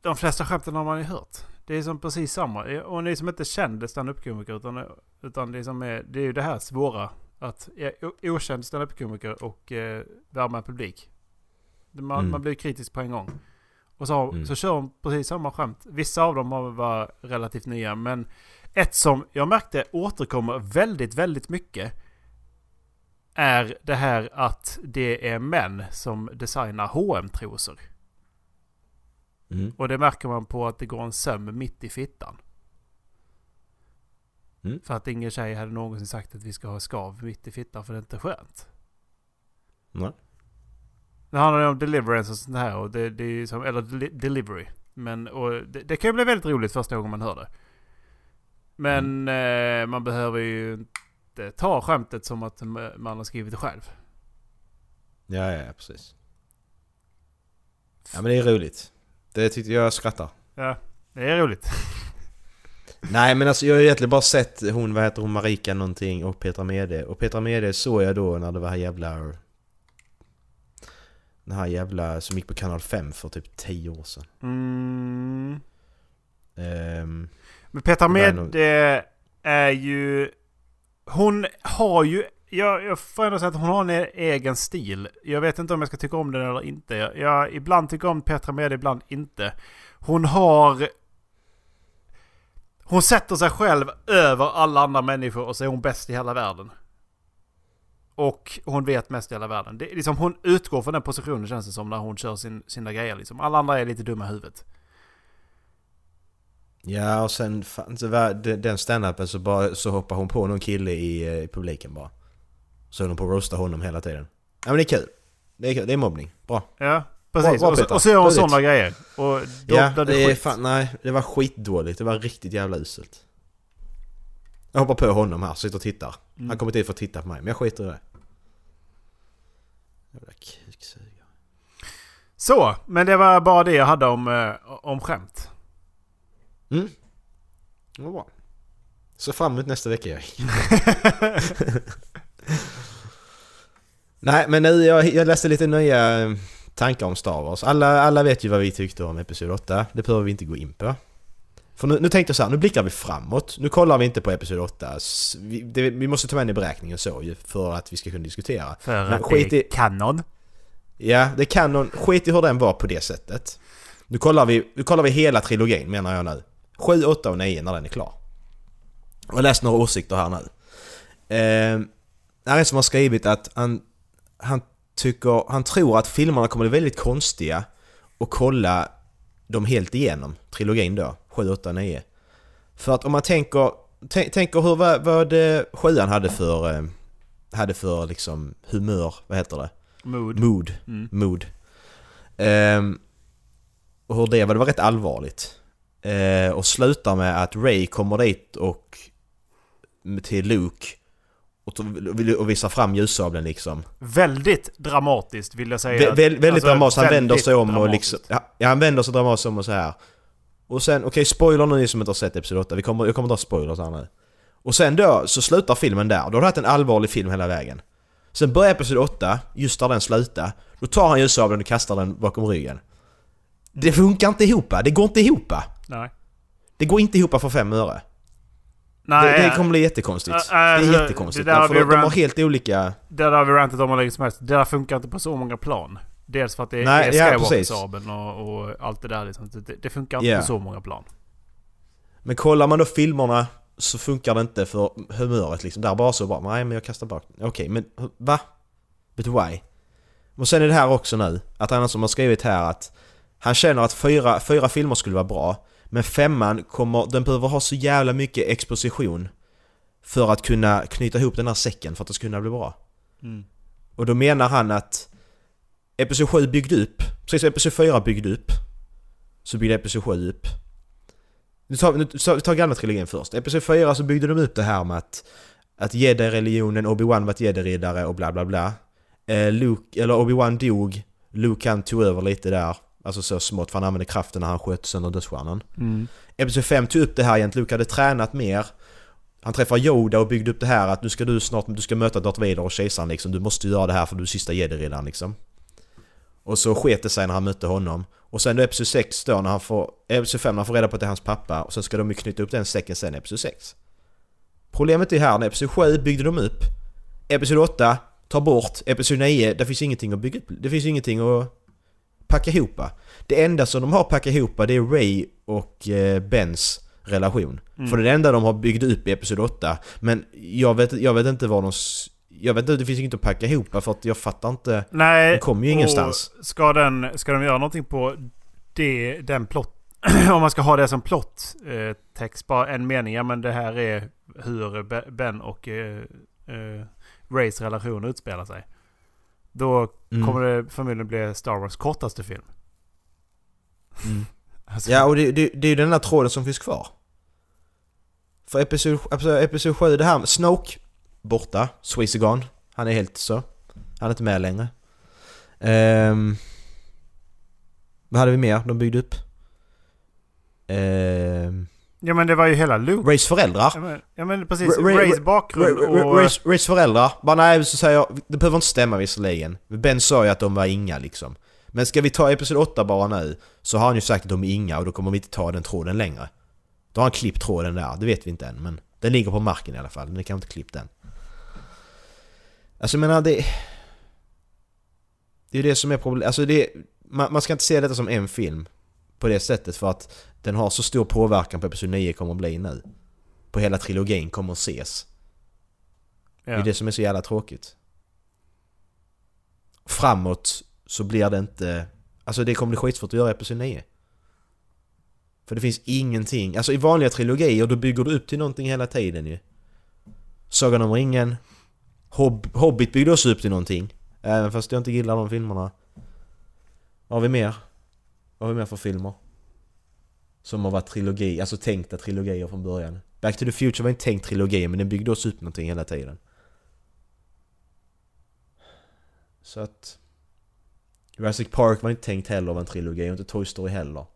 de flesta skämten har man ju hört. Det är som precis samma. Och ni som inte kände standup-komiker utan, utan det, som är, det är ju det här svåra. Att okänd standup-komiker och uh, värma publik. Man,
Mm.
man blir kritisk på en gång. Och så,
Mm.
så kör de precis samma skämt. Vissa av dem har- var relativt nya. Men ett som jag märkte återkommer väldigt, väldigt mycket är det här att det är män som designar hm trosor
Mm.
Och det märker man på att det går en söm mitt i fittan.
Mm.
För att ingen tjej hade någonsin sagt att vi ska ha skav mitt i fittan för det är inte skönt.
Nej.
Det handlar om deliverance och sånt här. Och det, det är som, eller deli- delivery. Men och det, det kan ju bli väldigt roligt första gången man hör det. Men eh, man behöver ju inte ta skämtet som att man har skrivit det själv.
Ja, ja, ja, precis. Ja men det är roligt. Det tyckte jag skrattar.
Ja, det är roligt.
Nej men alltså jag har egentligen bara sett hon, vad heter hon, Marika någonting och Petra Mede. Och Petra Mede såg jag då när det var här jävla... Den här jävla som gick på kanal 5 för typ 10 år sedan.
Mm.
Ehm,
Men Petra Med det är ju... Hon har ju... Jag, jag får ändå säga att hon har en egen stil. Jag vet inte om jag ska tycka om den eller inte. Jag, jag ibland tycker om Petra Med, ibland inte. Hon har... Hon sätter sig själv över alla andra människor och så är hon bäst i hela världen. Och hon vet mest i hela världen. Det liksom hon utgår från den positionen känns det som när hon kör sin, sina grejer. Liksom. Alla andra är lite dumma i huvudet.
ja och sen den standupen så, bara, så hoppar hon på någon kille i, eh, i publiken bara. Så höll hon på att roasta honom hela tiden. Ja men det är kul. Det är, kul. Det är mobbning. Bra.
Ja, precis.
bra,
och, så, och så gör hon sådana grejer. Och då
ja,
det,
det är
skit.
fan, nej, det var skitdåligt. Det var riktigt jävla uselt. Jag hoppar på honom här, sitter och tittar.
Mm.
Han kommer dit för att titta på mig, men jag skiter i det. Jävla kuksugare.
Så, men det var bara det jag hade om, eh, om skämt.
Mm. Det var bra. Så fram emot nästa vecka Erik. Nej men nu, jag, jag läste lite nya eh, tankar om Star Wars. Alla, alla vet ju vad vi tyckte om Episod 8. Det behöver vi inte gå in på. För nu, nu tänkte jag så här, nu blickar vi framåt. Nu kollar vi inte på Episod 8. S- Vi, det, vi måste ta med den i beräkningen så ju, för att vi ska kunna diskutera.
För att
skit
det
i-
är kanon.
Ja, det kan någon... Skit i hur den var på det sättet. Nu kollar vi, nu kollar vi hela trilogin menar jag nu. 7, 8 och 9 när den är klar. Jag har läst några åsikter här nu. Eh, det är en som har skrivit att han, han tycker, han tror att filmerna kommer bli väldigt konstiga och kolla dem helt igenom, trilogin då, 7, 8, 9. För att om man tänker, tänk, tänker hur, vad, vad eh, sjuan hade för, eh, hade för liksom humör, vad heter det?
Mood.
Mood.
Mm.
Mood. Ehm, och hur det var, det var rätt allvarligt. Eh, och slutar med att Ray kommer dit och till Luke och, visar fram ljussabeln liksom.
Väldigt dramatiskt vill jag säga.
Vä- väl, väldigt
Alltså,
dramatiskt, han vänder sig om och liksom... Ja, han vänder sig dramatiskt om och så här. Och sen, okej spoiler nu ni som inte har sett Episod 8, vi kommer, jag kommer dra spoilers här nu. Och sen då så slutar filmen där, då har du haft en allvarlig film hela vägen. Sen börjar Episod 8, just där den slutar, då tar han ljussabeln och kastar den bakom ryggen. Det funkar inte ihop, det går inte ihop.
Nej.
Det går inte ihop för fem öre.
Nej,
det, det kommer bli jättekonstigt.
Äh,
det är
alltså,
jättekonstigt.
det där
för
vi
de, de har helt olika...
Det där har vi rantat om hur länge som helst. Det där funkar inte på så många plan. Dels för att det
Nej,
är
ja.
Skywalker-sabeln och, och allt det där liksom. Det, det funkar inte
Ja.
på så många plan.
Men kollar man då filmerna så funkar det inte för humöret liksom. Där bara så bara, nej men jag kastar bak. Okej, men va? But why? Och sen är det här också nu, att han som har skrivit här att han känner att fyra, fyra filmer skulle vara bra, men femman kommer, den behöver ha så jävla mycket exposition för att kunna knyta ihop den här säcken för att det ska kunna bli bra.
Mm.
Och då menar han att Episod 7 byggde upp, precis som Episod 4 byggde upp, så byggde Episod 7 upp. Nu tar, nu tar gamla trilogin först. Episod 4 så byggde de upp det här med att, att jedi-religionen, Obi-Wan var jedi-riddare och bla bla bla. Eh, Luke, eller Obi-Wan dog, Luke han tog över lite där, alltså så smått för han använde kraften när han sköt sönder dödsstjärnan.
Mm.
Episod 5 tog upp det här igen, Luke hade tränat mer. Han träffar Yoda och byggde upp det här att nu ska du snart, du ska möta Darth Vader och kejsaren liksom. Du måste göra det här för du är sista jedi-riddaren liksom. Och så sket det sig när han mötte honom. Och sen då Episod 6 då när han får... Episod 5 när han får reda på att det är hans pappa och sen ska de ju knyta upp den säcken sen i Episod 6. Problemet är här, när Episod 7 byggde de upp. Episod 8 tar bort. Episod 9, det finns ingenting att bygga upp. Det finns ingenting att packa ihop. Det enda som de har packat ihop det är Ray och eh, Bens relation.
Mm.
För det är det enda de har byggt upp i Episod 8. Men jag vet, jag vet inte vad de... Jag vet inte, det finns inget att packa ihop för att jag fattar inte.
Nej,
Den kommer ju ingenstans.
Ska, den, ska de göra någonting på det, den plott... om man ska ha det som plott eh, text, bara en mening. Ja men det här är hur Be- Ben och eh, eh, Rays relation utspelar sig. Då
Mm.
kommer det förmodligen bli Star Wars kortaste film.
Mm.
Alltså,
Ja, och det, det, det är ju den här tråden som finns kvar. För episod, episod, episod 7, det här med Snoke, borta. Swayze gone. Han är helt så. Han är inte med längre. Ehm, vad hade vi mer de byggde upp? Ehm,
ja men det var ju hela Luke.
Rays föräldrar.
Ja men, ja, men precis.
Ray-
Rays bakgrund
Ray-
och...
Rays, Rays föräldrar. Bara nej, så säger jag, det behöver inte stämma visserligen. Ben sa ju att de var inga liksom. Men ska vi ta Episod 8 bara nu, så har han ju sagt att de är inga och då kommer vi inte ta den tråden längre. Då har han klippt tråden där, det vet vi inte än. Men den ligger på marken i alla fall, men det kan inte klippt den. Alltså jag menar det... Det är ju det som är problemet. Alltså det... Man, man ska inte se detta som en film. På det sättet för att den har så stor påverkan på Episod 9 kommer att bli nu. På hela trilogin kommer att ses. Det är
ja.
det som är så jävla tråkigt. Framåt så blir det inte... Alltså det kommer bli skitsvårt att göra Episod 9. För det finns ingenting. Alltså i vanliga trilogier då bygger du upp till någonting hela tiden ju. Sagan om ringen. Hob Hobbit byggde också upp till någonting. Även fast jag inte gillar de filmerna. Vad har vi mer? Vad har vi mer för filmer? Som har varit trilogi, alltså tänkta trilogier från början. Back to the Future var en tänkt trilogi men den byggde också upp någonting hela tiden. Så att... Jurassic Park var inte tänkt heller vara en trilogi och inte Toy Story heller.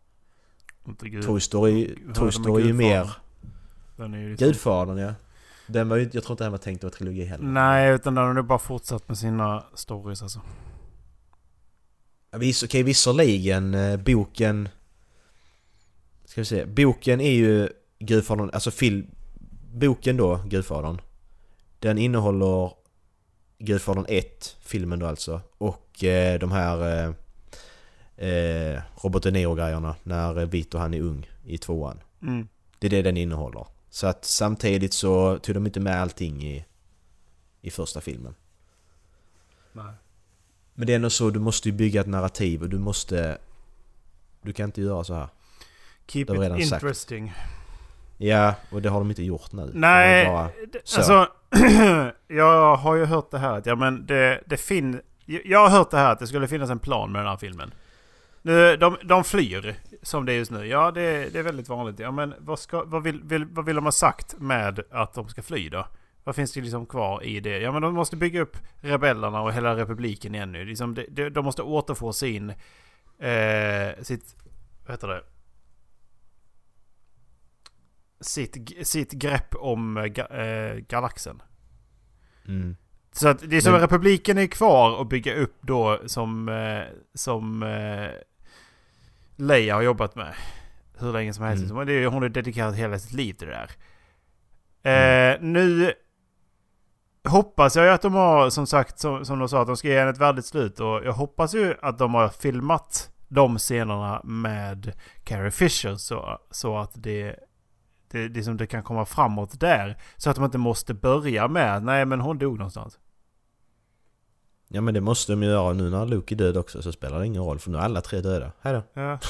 Inte Gud.
Toy Story, Toy Story är ju mer...
Den är ju liksom...
Gudfadern ja. Den var ju, jag tror inte den var tänkt att vara trilogi heller.
Nej, utan den har nog bara fortsatt med sina stories alltså.
Ja, okej, visserligen eh, boken... Ska vi se. Boken är ju Gudfadern, alltså fil, Boken då, Gudfadern. Den innehåller Gudfadern 1, filmen då alltså. Och eh, de här eh, eh, Robert De Niro-grejerna när Vito han är ung i tvåan.
Mm.
Det är det den innehåller. Så att samtidigt så tog de inte med allting i, i första filmen.
Nej.
Men det är ändå så, du måste ju bygga ett narrativ och du måste... Du kan inte göra så här.
Keep
Det vi
it
redan sagt.
interesting.
Ja, och det har de inte gjort nu.
Nej,
bara-
alltså... jag har ju hört det här att ja men det, det finns... Jag har hört det här att det skulle finnas en plan med den här filmen. Nu, de, de flyr som det är just nu. Ja, det, det är väldigt vanligt. Ja, men vad, ska, vad, vill, vill, vad vill de ha sagt med att de ska fly då? Vad finns det liksom kvar i det? Ja, men de måste bygga upp rebellerna och hela republiken igen nu. Liksom, de, de, måste återfå sin... Eh, sitt... Vad heter det? Sitt, sitt grepp om eh, eh, galaxen.
Mm.
Så att det är som
Men-
republiken är kvar att bygga upp då som, eh, som eh, Leia har jobbat med. Hur länge som helst.
Mm.
Mm. Det hon har dedikerat hela sitt liv till det där. Eh, nu hoppas jag ju att de har, som sagt, som, som de sa, att de ska ge henne ett värdigt slut. Och jag hoppas ju att de har filmat de scenerna med Carrie Fisher så, så att det, det, det, som det kan komma framåt där. Så att de inte måste börja med, nej men hon dog någonstans.
Ja men det måste de ju göra nu när Luke är död också så spelar det ingen roll för nu är alla tre döda. Hejdå.
Ja.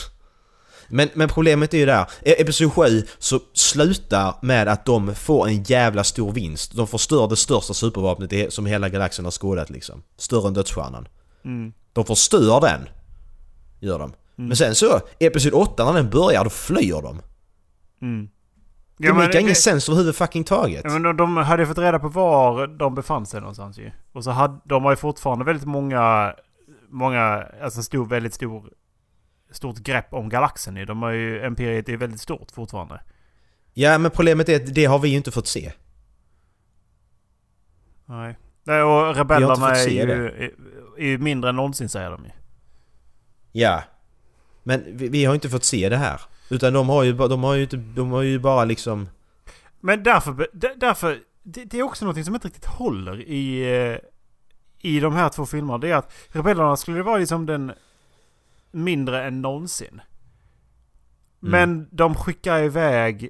Men, men problemet är ju där, i Episod 7 så slutar med att de får en jävla stor vinst. De förstör det största supervapnet som hela galaxen har skådat liksom. Större än dödsstjärnan.
Mm.
De förstör den. Gör de. Men sen så, Episod 8 när den börjar, då flyr de.
Mm.
Det
Ja,
makar ingen sens överhuvud fucking taget.
Ja, men de, de hade ju fått reda på var de befann sig någonstans ju. Och så hade, de har ju fortfarande väldigt många, många, alltså stor, väldigt stor, stort grepp om galaxen ju. De har ju, Imperiet är ju väldigt stort fortfarande.
Ja men problemet är att det har vi ju inte fått se.
Nej. Nej, och rebellerna är ju, är, är ju mindre än någonsin säger de ju.
Ja. Men vi, vi har inte fått se det här. Utan de har ju, de har ju, inte, de har ju bara liksom...
Men därför, därför det, det är också något som inte riktigt håller i, eh, i de här två filmerna. Det är att rebellerna skulle vara liksom den mindre än någonsin. Men de skickar iväg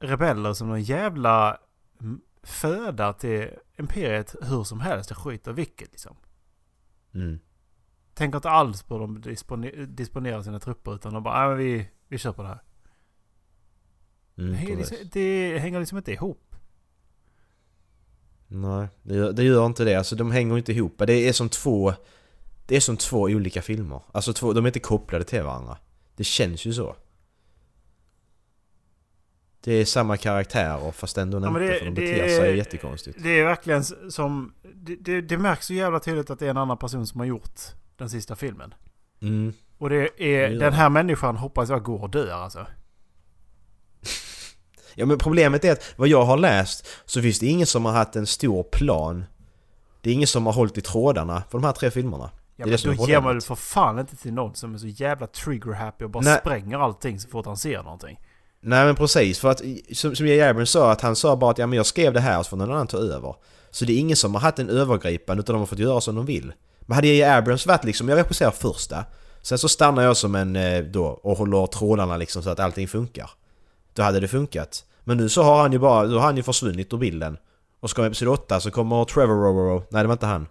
rebeller som någon jävla mm, föda till Imperiet hur som helst. Det skiter vilket liksom.
Mm.
Tänker inte alls på dem disponer- disponera sina trupper utan de bara, nej men vi, vi kör på det här. Det
Mm,
hänger,
precis.
liksom, det hänger liksom inte ihop.
Nej, det gör, det gör inte det. Alltså de hänger inte ihop. Det är som två... Det är som två olika filmer. Alltså två, de är inte kopplade till varandra. Det känns ju så. Det är samma karaktärer fast ändå
Ja,
inte
det-
för de
det
beter
är-
sig jättekonstigt.
Det är verkligen som... Det, det, det märks så jävla tydligt att det är en annan person som har gjort den sista filmen.
Mm.
Och det är...
Gör
Den här människan hoppas jag går och dör alltså.
Ja men problemet är att vad jag har läst så finns det ingen som har haft en stor plan. Det är ingen som har hållit i trådarna för de här tre filmerna.
Ja,
det är
men
det
då ger man väl för fan inte till någon som är så jävla trigger-happy och bara
Nej.
spränger allting så fort han ser någonting.
Nej men precis, för att som, som J. Abrams sa att han sa bara att ja, men jag skrev det här så får någon annan ta över. Så det är ingen som har haft en övergripande utan de har fått göra som de vill. Men hade J. Abrams varit liksom, jag regisserar första, sen så stannar jag som en eh, då och håller trådarna liksom så att allting funkar. Då hade det funkat. Men nu så har han ju bara, då har han ju försvunnit ur bilden. Och ska episod 8 så kommer Trevor Roro, nej det var inte han.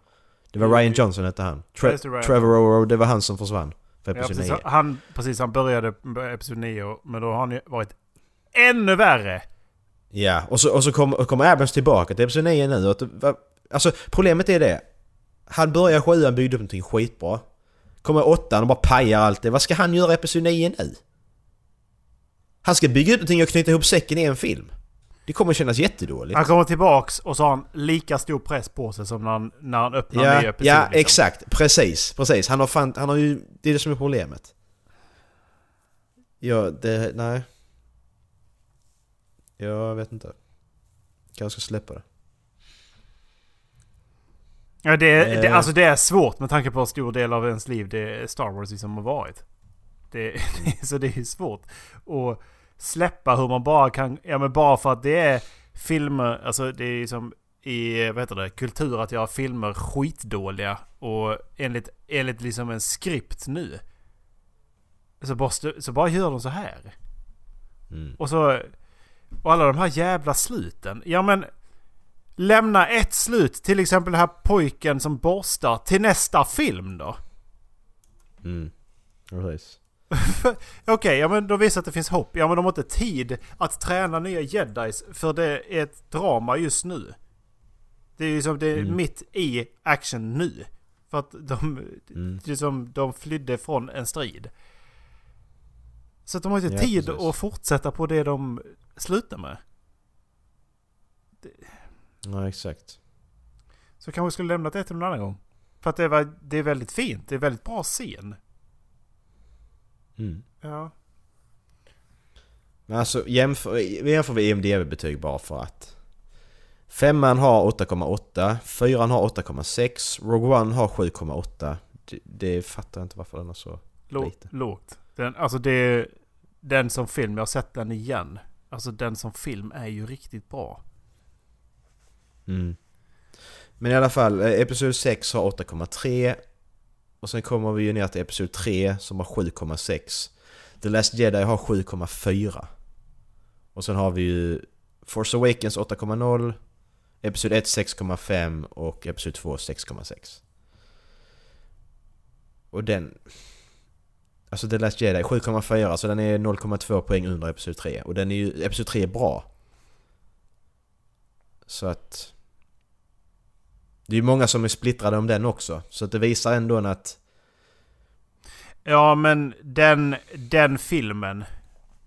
Det var Ryan Johnson hette han.
Ja,
Tre- Trevor Roro, det var han som försvann. För
Ja,
episod
precis,
9.
han, precis, han började episod 9 men då har han ju varit ännu värre.
Ja, och så, och så kommer kom Abrams tillbaka till Episod 9 nu. Va- alltså problemet är det. Han börjar sjuan, byggde upp någonting skitbra. Kommer åttan och bara pajar allt det. Vad ska han göra i Episod 9 nu? Han ska bygga upp någonting och knyta ihop säcken i en film. Det kommer kännas jättedåligt.
Han kommer tillbaks och så har han lika stor press på sig som när han, när han öppnar
Ja,
episod.
ja
liksom.
exakt. Precis. Precis. Han har fan, han har ju... Det är det som är problemet. Ja, det... Nej. Jag vet inte. Kanske ska släppa det.
Ja, det, är- det,
Eh.
alltså det är svårt med tanke på hur stor del av ens liv det Star Wars liksom har varit. Det, så det är svårt att släppa hur man bara kan... Ja men bara för att det är filmer, alltså det är som i, vad heter det, kultur att göra filmer skitdåliga och enligt, enligt liksom en skript nu. Så bara, så bara gör de så här.
Mm.
Och så... Och alla de här jävla sluten. Ja men... Lämna ett slut, till exempel den här pojken som borstar, till nästa film då.
Mm. Precis.
Okej, ja men då visar att det finns hopp. Ja men de har inte tid att träna nya jedis för det är ett drama just nu. Det är ju som det är
Mm.
mitt i action nu. För att de,
Mm.
liksom, de flydde från en strid. Så att de har inte
Ja,
tid
precis.
att fortsätta på det de slutar med.
Ja, exakt.
Så kanske vi skulle lämnat det till någon annan gång. För att det, var, det är väldigt fint. Det är väldigt bra scen.
Mm.
Ja.
Men alltså jämför, jämför vi IMDB-betyg bara för att. Femman har 8,8, fyran har 8,6, Rogue One har 7,8. Det, det fattar jag inte varför den är så
Lå-
lite.
lågt. Den, alltså det... Den som film, jag har sett den igen. Alltså den som film är ju riktigt bra.
Mm. Men i alla fall, eh, Episod 6 har 8,3. Och sen kommer vi ju ner till Episod 3 som har 7,6. The Last Jedi har 7,4. Och sen har vi ju Force Awakens 8,0. Episod 1 6,5 och Episod 2 6,6. Och den... Alltså The Last Jedi 7,4 så den är 0,2 poäng under Episod 3. Och den är ju... Episod 3 är bra. Så att... Det är ju många som är splittrade om den också. Så det visar ändå att...
Ja men den, den filmen.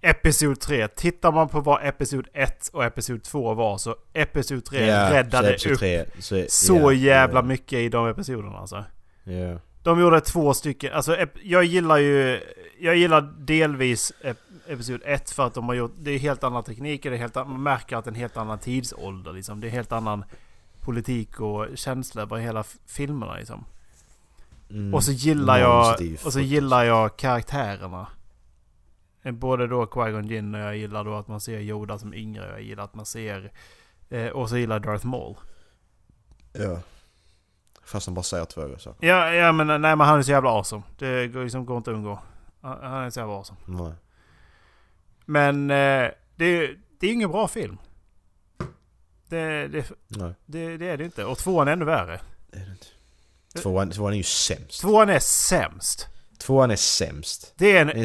Episod 3. Tittar man på vad Episod 1 och Episod 2 var så Episod 3
Ja,
räddade
så
upp
3, så,
så
ja,
jävla
ja,
mycket i de episoderna alltså.
Ja.
De gjorde två stycken. Alltså jag gillar ju... Jag gillar delvis ep- Episod 1 för att de har gjort... Det är helt andra tekniker. Det är helt, an- man märker att det är en helt annan tidsålder liksom. Det är helt annan politik och känsla över hela filmerna liksom.
Mm.
Och så gillar jag...
Är
Och så gillar jag karaktärerna. Eh, Både då Qui-Gon Jinn och jag gillar då att man ser Yoda som yngre. Jag gillar att man ser... Eh, och så gillar jag Darth Maul.
Ja. Fast han bara säger två så.
Ja, ja men nej men han är så jävla awesome. Det går, liksom, går inte att undgå. Han är så jävla awesome.
Nej.
Men eh, det, det är ingen bra film. Det, det, det, det är det inte. Och tvåan är ännu värre.
Det är det inte. Tvåan, tvåan är ju sämst.
Tvåan är sämst.
Tvåan är sämst.
Det är en
är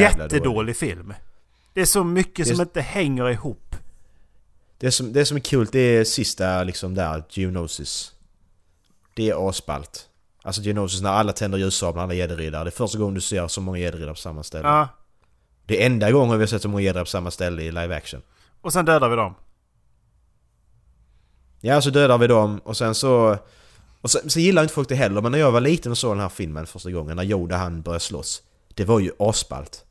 jättedålig
dålig.
film. Det är så mycket
är-
som inte hänger ihop.
Det som, det som är kul det är sista liksom där, Geonosis. Det är asballt. Alltså Geonosis när alla tänder ljussablar, alla gäddriddare. Det är första gången du ser så många gäddriddare på samma ställe.
Ja.
Det är enda gången vi har sett så många gäddriddare på samma ställe i live action.
Och sen dödar vi dem.
Ja, så dödar vi dem och sen så... Och sen, så gillar inte folk det heller, men när jag var liten och såg den här filmen första gången, när Yoda han började slåss. Det var ju asballt.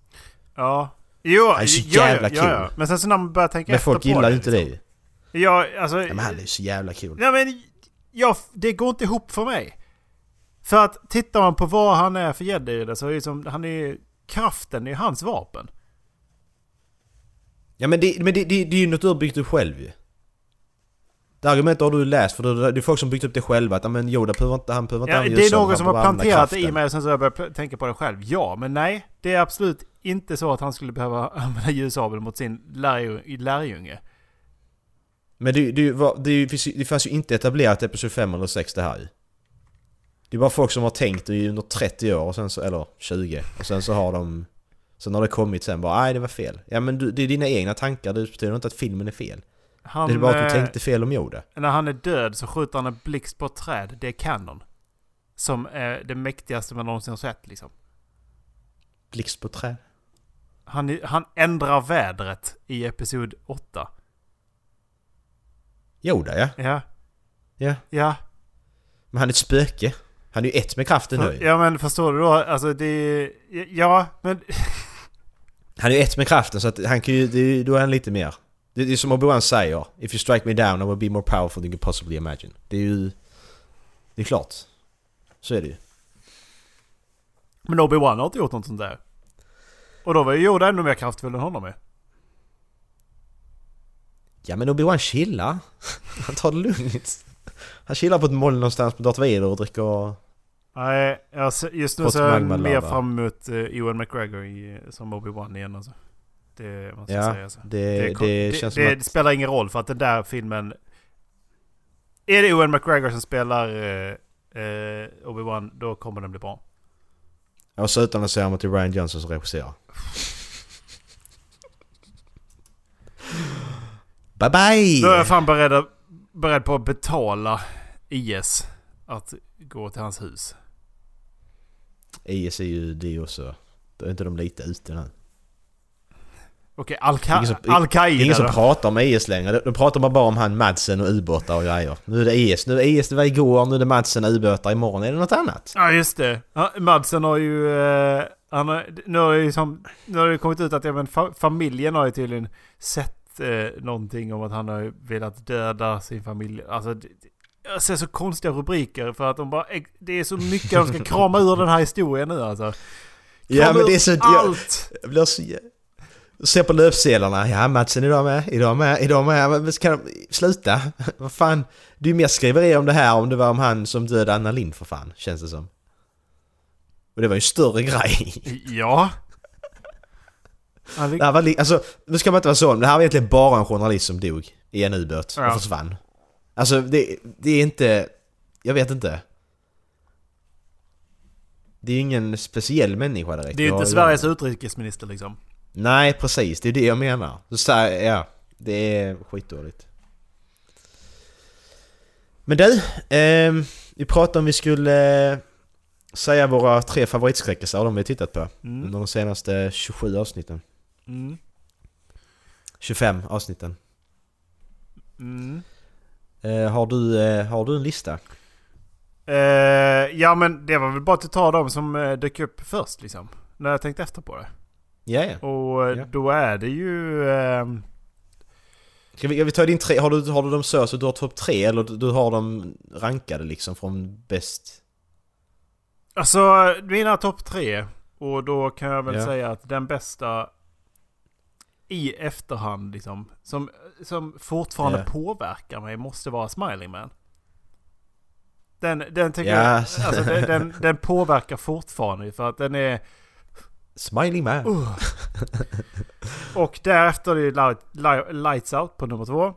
Ja. Jo,
Han är så
ja,
jävla
ja, ja,
kul.
Men sen så när man börjar tänka
Men
efter
folk
på
gillar
det,
ju inte
liksom.
det.
Ja, alltså...
Ja, men han är ju så jävla kul.
Ja, men... Ja, det går inte ihop för mig. För att tittar man på vad han är för jedi så är det som... Han är... Kraften är hans vapen.
Ja men det, men det, det, det är ju något du har byggt upp själv ju. Det argumentet har du läst för det det är folk som byggt upp det själva att "Ja, men Yoda behöver inte, han behöver inte
Ja, det är någon som har planterat det i
kraften."
mig och sen så har jag börjat tänka på det själv. Ja, men nej. Det är absolut inte så att han skulle behöva använda ljussabel mot sin lärju- lärjunge.
Men det, det, var, det, det fanns ju inte etablerat Episod 5 eller 6 det här ju. Det är bara folk som har tänkt i under 30 år, och sen så, eller 20, och sen så har de... Sen har det kommit sen bara nej det var fel. Ja men du, det är dina egna tankar, det betyder inte att filmen är fel.
Han,
det är bara att du
eh,
tänkte fel om Yoda.
När han är död så skjuter han en blixt på ett träd. Det är kanon. Som är det mäktigaste man någonsin har sett liksom.
Blixt på träd.
Han, är- han ändrar vädret i Episod 8.
Yoda ja.
Ja.
Ja.
Ja.
Men han är ett spöke. Han är ju ett med kraften nu.
Ja men förstår du då? Alltså det... Ja, men...
Han är ju ett med kraften så att han kan ju, det, då är han lite mer. Det, är som Obi-Wan säger. If you strike me down I will be more powerful than you can possibly imagine. Det är ju... Det är klart. Så är det ju.
Men Obi-Wan har inte gjort något sånt där. Och då var ju Yoda ännu mer kraftfull än honom är.
Ja men Obi-Wan chillar. Han tar det lugnt. Han chillar på ett moln någonstans på Darth Vader och dricker...
Nej, ser- just nu är jag mer fram emot uh, Ewan McGregor i, som Obi-Wan igen alltså. Det måste jag
Ja,
säga. Alltså.
det, det, känns
det,
som
det spelar ingen roll för att den där filmen... Är det Ewan McGregor som spelar eh, eh, Obi-Wan, då kommer den bli bra.
att... Och så utan att säga att det är Ryan Johnson som regisserar. Bye bye!
Då är jag fan beredd, att- beredd på att betala IS att gå till hans hus.
IS är ju det också. Då är inte de lite ute nu.
Okej,
Ingen
Al-Qa-
som-
Al-Qaida
Ingen som pratar om IS längre. De pratar bara om han Madsen och ubåtar och grejer. Nu är det IS. Nu är IS, det var igår, nu är det Madsen och ubåtar. Imorgon är det något annat.
Ja, just det. Ja, Madsen har ju... Eh, han har, nu, har det som, nu har det kommit ut att ja, fa, familjen har ju tydligen sett eh, någonting om att han har velat döda sin familj. Alltså, det, det- jag ser så konstiga rubriker för att de bara... Det är så mycket de ska krama ur den här historien nu alltså.
Ja
Krama
men det är så... Jag,
Allt!
jag blir så... Se på löpsedlarna. Ja Madsen idag med, idag med, idag med. Men ska de... Sluta! Vad fan. Det är ju mer skriverier om det här om det var om han som dödade Anna Lindh för fan. Känns det som. Och det var ju en större grej.
Ja.
Det här var alltså, nu ska man inte vara så, men det här var egentligen bara en journalist som dog i en ubåt och
Ja.
försvann. Alltså det, det är inte... Jag vet inte. Det är ingen speciell människa direkt.
det är inte Sveriges utrikesminister liksom.
Nej precis, det är det jag menar. Så, här, ja, det är skitdåligt. Men du, ehm, vi pratade om vi skulle eh, säga våra tre favoritskräckisar, de vi har tittat på.
Mm.
Under de senaste 27 avsnitten.
Mm.
25 avsnitten.
Mm.
Eh, har, du, eh, har du en lista?
Eh, ja men det var väl bara att ta dem som eh, dök upp först liksom. När jag tänkte efter på det.
Ja, ja.
Och eh,
Ja.
då är det ju... ehm,
Ska vi, vi ta din tre? Har du, har du dem så så du har topp tre eller du, du har dem rankade liksom från bäst?
alltså mina topp tre. Och då kan jag väl
Ja.
säga att den bästa i efterhand liksom. Som, som fortfarande
Ja.
påverkar mig måste vara Smiling Man. Den, den tycker
Ja.
jag... Alltså den, den, den påverkar fortfarande för att den är...
Smiling man.
Uh. Och därefter är det light, light, Lights Out på nummer två.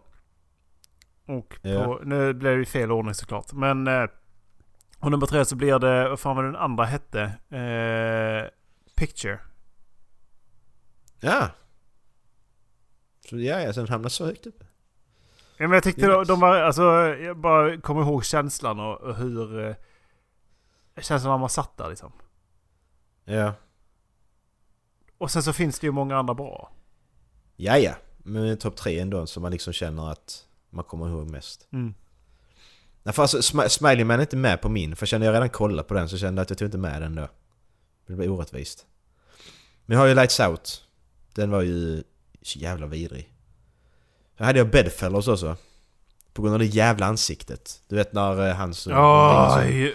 Och på,
Ja.
nu blev det fel ordning såklart. Men... Eh, och nummer tre så blir det, vad fan var den andra hette? Eh, Picture.
Ja. Så ja, ja, sen hamnar så högt upp.
Ja, men jag tyckte
Yes.
de, de var, alltså jag bara kommer ihåg känslan och, och hur... Eh, känslan när man satt där liksom.
Ja.
Och sen så finns det ju många andra bra.
Ja, ja. Men topp tre ändå som man liksom känner att man kommer ihåg mest.
Mm.
Nej, för alltså, Smi- Smiley Man är inte med på min. För kände jag redan kollat på den så kände jag att jag tog inte med den då. Det blir orättvist. Men jag har ju Lights Out. Den var ju så jävla vidrig. Så hade jag Bedfellows också. På grund av det jävla ansiktet. Du vet när eh, han så...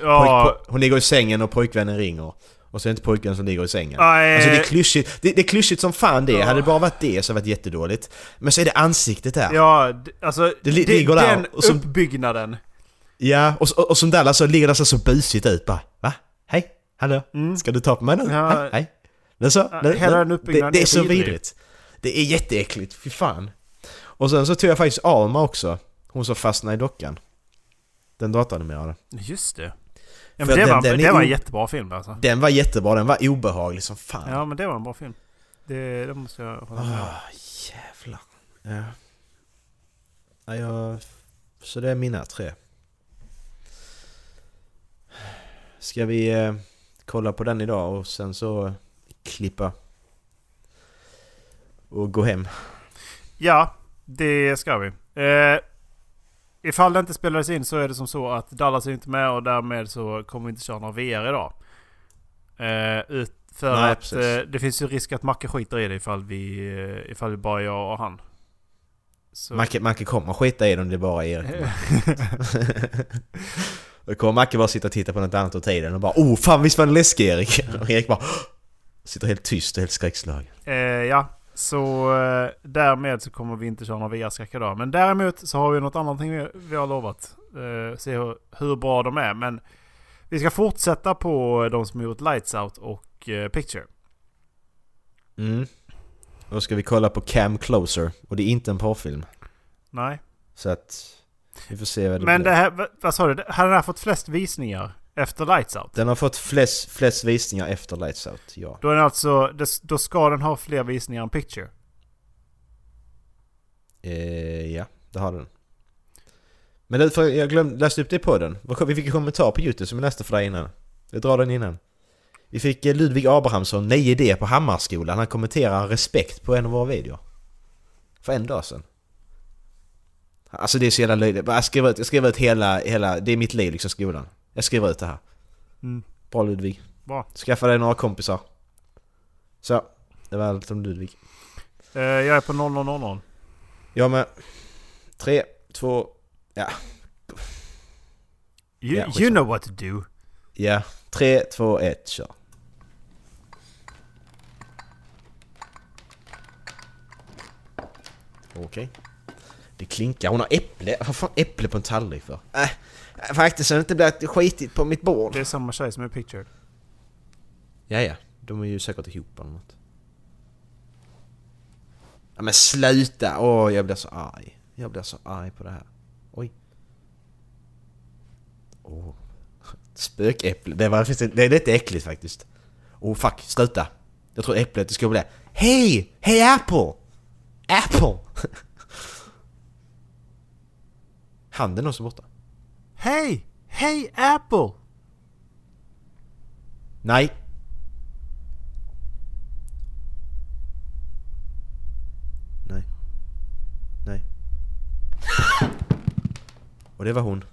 hon, pojk, hon ligger i sängen och pojkvännen ringer. Och så är det inte pojkvännen som ligger i sängen.
Aj,
Alltså det är klyschigt, det, det är klyschigt som fan det.
Ja.
Hade det bara varit det så hade det varit jättedåligt. Men så är det ansiktet där.
Ja, alltså
Det
det-
ligger där
den
och som-
uppbyggnaden.
Ja, och, och, och som Dallas så ligger det så, så busigt ut bara. Va? Hej? Hallå?
Mm.
Ska du ta på mig nu?
Ja.
Hej? Är så? Det,
hela den uppbyggnaden
det, det är så
vidrig.
vidrigt. Det är jätteäckligt, fy fan. Och sen så tog jag faktiskt Alma också. Hon som fastnade i dockan. Den datoranimerade.
Just det. Ja, men det,
den-
var,
den
det var en jättebra film alltså.
Den var jättebra, den var obehaglig som fan.
Ja men det var en bra film. Det, det måste jag hålla med om.
Ah, jävlar. Ja. ja jag... Så det är mina tre. Ska vi eh, kolla på den idag och sen så klippa och gå hem?
Ja, det ska vi. Eh, ifall det inte spelades in så är det som så att Dallas är inte med och därmed så kommer vi inte köra några VR idag. Ut, för
Nej,
att eh, det finns ju risk att Macke skiter i det ifall vi, eh, ifall vi bara är jag och han. Så.
Macke, Macke kommer skita i det om det bara är Erik. Då kommer Macke bara sitta och titta på något annat åt tiden och bara Oh fan visst var den läskig Erik? Och Erik bara Sitter helt tyst och helt skräckslagen.
Eh, ja, så eh, därmed så kommer vi inte köra några VR-skräck idag. Men däremot så har vi något annat vi, vi har lovat. Eh, se hur, hur bra de är. Men vi ska fortsätta på de som har gjort Lights Out och eh, Picture.
Mm. Då ska vi kolla på Cam Closer och det är inte en porrfilm.
Nej.
Så att vi får se vad det
Men
blir.
det här, vad- sa du? Har den här fått flest visningar efter Lights Out?
Den har fått flest, flest visningar efter Lights Out, ja.
Då, är den alltså, då ska den ha fler visningar än Picture.
Eh, ja, det har den. Men det, för jag glömde läsa upp det på den. Vi fick en kommentar på Youtube som jag läste för dig innan. Jag drar den innan. Vi fick eh, Ludvig Abrahamsson, 9D på Hammarskolan. Han kommenterar respekt på en av våra videor. För en dag sedan. Alltså det är så jävla löjligt. Jag skriver ut, jag skriver ut hela, hela... Det är mitt liv liksom, skolan. Jag skriver ut det här.
Mm.
Bra Ludvig.
Bra.
Skaffa dig några kompisar. Så. Det var allt om Ludvig.
Eh, jag är på 0000.
Jag med. Tre, två... Ja.
You,
Ja,
you know what to do.
Ja. Tre, två, ett, kör. Okej. Det klinkar. Hon har äpple. Vad fan äpple på en tallrik för? Äh, faktiskt så det inte blir skitigt på mitt bord.
Det är samma tjej som är pictured.
Ja, ja. De är ju säkert ihop eller något. Ja men sluta! Åh, jag blir så arg. Jag blir så arg på det här. Oj. Åh. Spökäpple. Det, var, faktiskt- det är lite äckligt faktiskt. Åh fuck, sluta. Jag tror äpplet det ska bli Hej! Hej Apple! Apple! Handen också borta.
Hej! Hej Apple!
Nej. Nej. Nej. Och det var hon.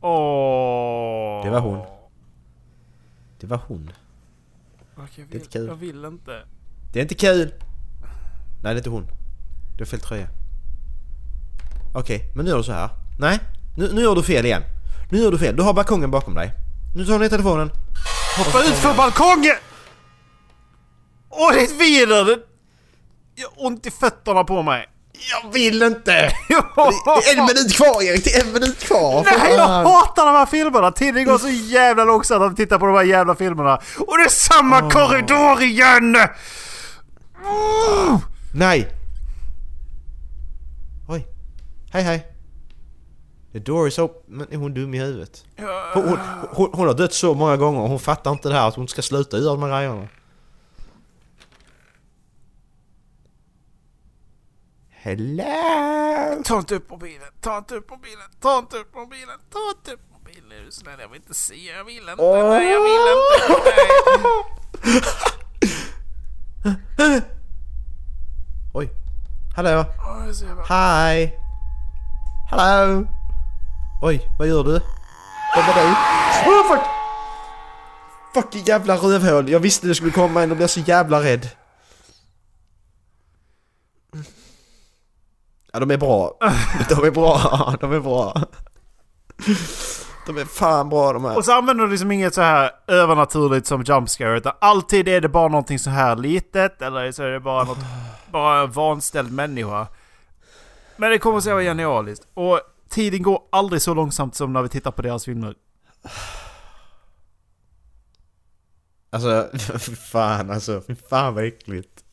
Åh.
Det var hon. Det var hon.
Okej, jag,
Det är
vill,
inte kul.
jag vill inte.
Det är inte kul! Nej, det är inte hon. Du har fel tröja. Okej, men nu gör du så här. Nej, nu, nu gör du fel igen. Nu gör du fel. Du har balkongen bakom dig. Nu tar du ner telefonen.
Hoppa ut för balkongen! Åh, det är ett vider! Det- Jag har ont i fötterna på mig.
Jag vill inte! Det är en minut kvar Erik, det är en minut kvar!
Nej, jag hatar de här filmerna! Tiden går så jävla långsamt att titta på de här jävla filmerna. Och det är samma korridor igen!
Nej! Oj. Hej hej. The door is open. Men är hon dum i huvudet? Hon, hon, hon, hon har dött så många gånger och hon fattar inte det här att hon ska sluta göra de här grejerna. Hello!
Ta inte upp mobilen, ta inte upp mobilen, ta inte upp mobilen, ta inte upp mobilen. Är du snäll? Jag vill inte se, jag vill inte, nej jag vill inte. Nej.
Oj. Hallå? Hi! Hello! Oj, vad gör du? Vad var du? Oh, fuck! Fucking jävla rövhål! Jag visste det skulle komma en och blev så jävla rädd. Ja, de är bra. De är bra. De är bra. De är fan bra de här.
Och så använder du liksom inget så här övernaturligt som JumpScare. utan alltid är det bara någonting så här litet eller så är det bara något, bara en vanställd människa. Men det kommer att vara genialiskt. Och tiden går aldrig så långsamt som när vi tittar på deras filmer.
Alltså, fan alltså. Fy fan vad äckligt.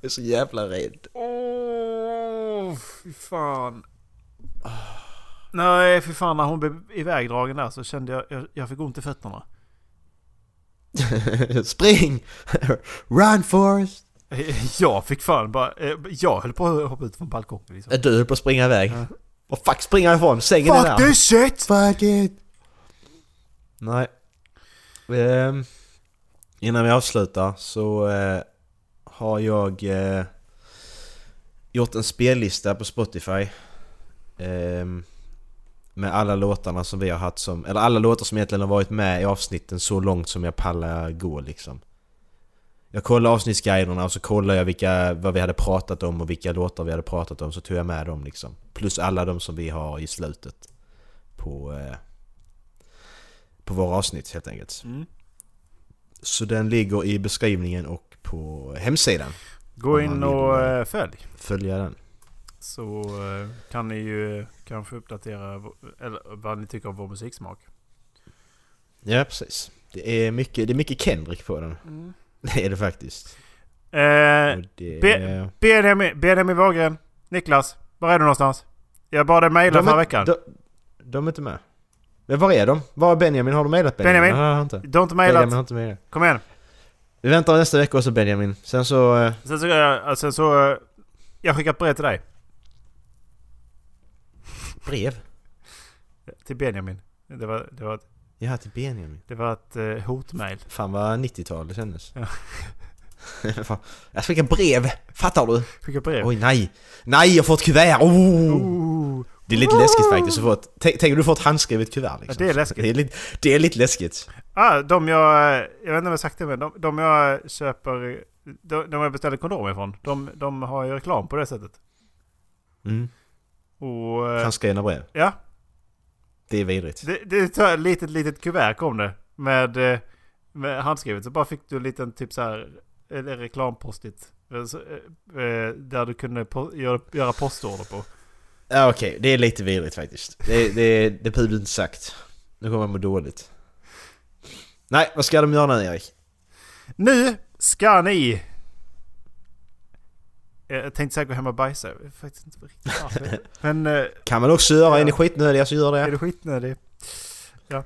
Jag är så jävla rädd.
Åh, fy fan. Nej, fy fan när hon blev ivägdragen där så kände jag, jag, jag fick ont i fötterna.
Spring! Run Forrest!
Jag fick fan bara, eh, jag höll på att hoppa ut från balkongen liksom.
Du höll på att springa iväg. Och fuck, springa ifrån! Sängen är
Fuck
där!
this shit!
Fuck it! Nej. Ehm, innan vi avslutar så eh, har jag eh, gjort en spellista på Spotify. ehm, med alla låtarna som vi har haft som... Eller alla låtar som egentligen har varit med i avsnitten så långt som jag pallar gå liksom. Jag kollade avsnittsguiderna och så kollade jag vilka, vad vi hade pratat om och vilka låtar vi hade pratat om så tog jag med dem liksom. Plus alla de som vi har i slutet. På, eh, på våra avsnitt helt enkelt.
Mm.
Så den ligger i beskrivningen och på hemsidan.
Gå in och
eh,
eh, följ.
Följa den.
Så eh, kan ni ju kanske uppdatera eller, vad ni tycker om vår musiksmak.
Ja precis. Det är mycket, det är mycket Kendrick på den. Det är det faktiskt.
Eh,
Och det,
Be- Benjamin, Benjamin Wahlgren, Niklas, var är du någonstans? Jag bad dig mejla förra veckan.
de, de är inte med. Men var är de? Var är Benjamin? Har du mejlat Benjamin?
Benjamin?
Nej, har inte.
Du har inte mejlat?
Benjamin har inte med.
Kom igen.
Vi väntar nästa vecka också Benjamin. Sen så... eh,
Sen så, jag, sen så... eh, Jag skickar ett brev till dig.
brev?
Till Benjamin. Det var, det var,
Ja, till Benjamin.
det var ett uh, hotmail.
Fan vad 90-tal det kändes.
Ja.
Fan. jag fick ett brev! Fattar du?
Skicka brev.
Oj nej! Nej jag får ett kuvert! Oh!
Oh.
Det är lite läskigt faktiskt att få ett... Tänk, om du får ett handskrivet kuvert liksom.
Ja, det är läskigt.
Det är lite, det är lite läskigt.
Ah, de jag... Jag vet inte om jag har sagt det men de, de jag köper... De, de jag beställer kondomer ifrån. De, de har ju reklam på det sättet.
Mm.
Och... eh,
Handskrivna brev.
Ja.
Det är vidrigt.
Det, det är ett litet, litet kuvert kom det. Med, eh, med handskrivet. Så bara fick du en liten typ så här... Reklampostigt. Eh, eh, Där du kunde po- göra, göra postorder på.
Ja okej, det är lite vidrigt faktiskt. Det, det, det är inte sagt. Nu kommer jag må dåligt. Nej, vad ska de göra nu Erik?
Nu ska ni... Eh, Jag tänkte säkert gå hem och bajsa. Jag vet faktiskt inte riktigt varför. Men... eh,
Kan man också göra, är
Ja.
ni skitnödiga så gör
Är
det.
du skitnödig? Ja.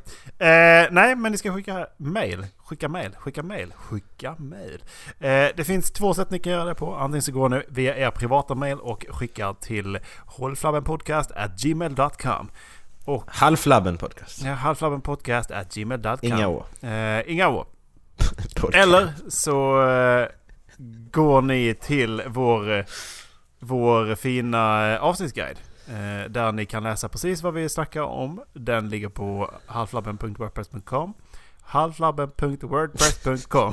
Eh, nej, men ni ska skicka mail. Skicka mail. Skicka mail. Skicka mail. Eh, det finns två sätt ni kan göra det på. Antingen så går ni via er privata mail och skickar till hållflabbenpodcast@gmail.com
Halvflabben podcast.
Ja, halvflabbenpodcast@gmail.com
Inga år.
Eh, inga år. Eller så eh, går ni till vår, eh, vår fina eh, avsnittsguide. Eh, där ni kan läsa precis vad vi snackar om. Den ligger på halflabben.wordpress.com halflabben.wordpress.com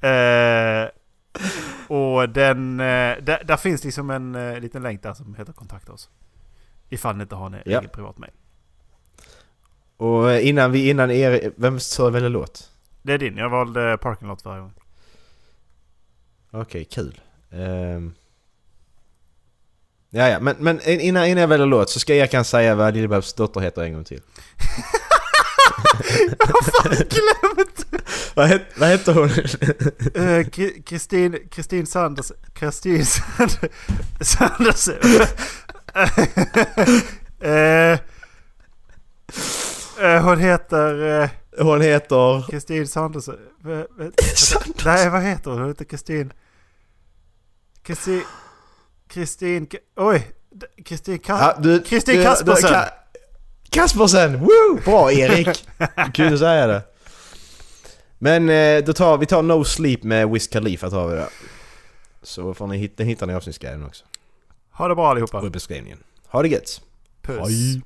eh, Och den, eh, där, där finns liksom en eh, liten länk där som heter kontakta oss. Ifall ni inte har en
Ja.
egen privat mail.
Och innan vi, innan er, vem sa väl låt?
Det är din. Jag valde parking lot varje gång.
Okej, kul. Um, ja, ja, men, men innan, innan jag väljer låt så ska jag kan säga vad Lill-Babs dotter heter en gång till.
Glömt!
vad, het, vad heter hon?
Eh, Kri- Kristin, Kristin Sanders, Kristin Sanders, Sanders. Eh, eh, hon heter eh,
hon heter...
Kristin Sanders. V- v- Nej, vad heter hon? Hon heter Kristin... Kristin... Kristin... Oj! Kristin
Ja,
Kristin Kaspersen!
Ka- Kaspersen! Woo! Bra Erik! Kul att säga det. Men eh, då tar vi tar No Sleep med Wiz Khalifa tar vi det. Så får ni hitta, hittar ni avsnittsguiden också.
Ha det bra allihopa.
Och i beskrivningen. Ha det gött!
Puss.
Hej.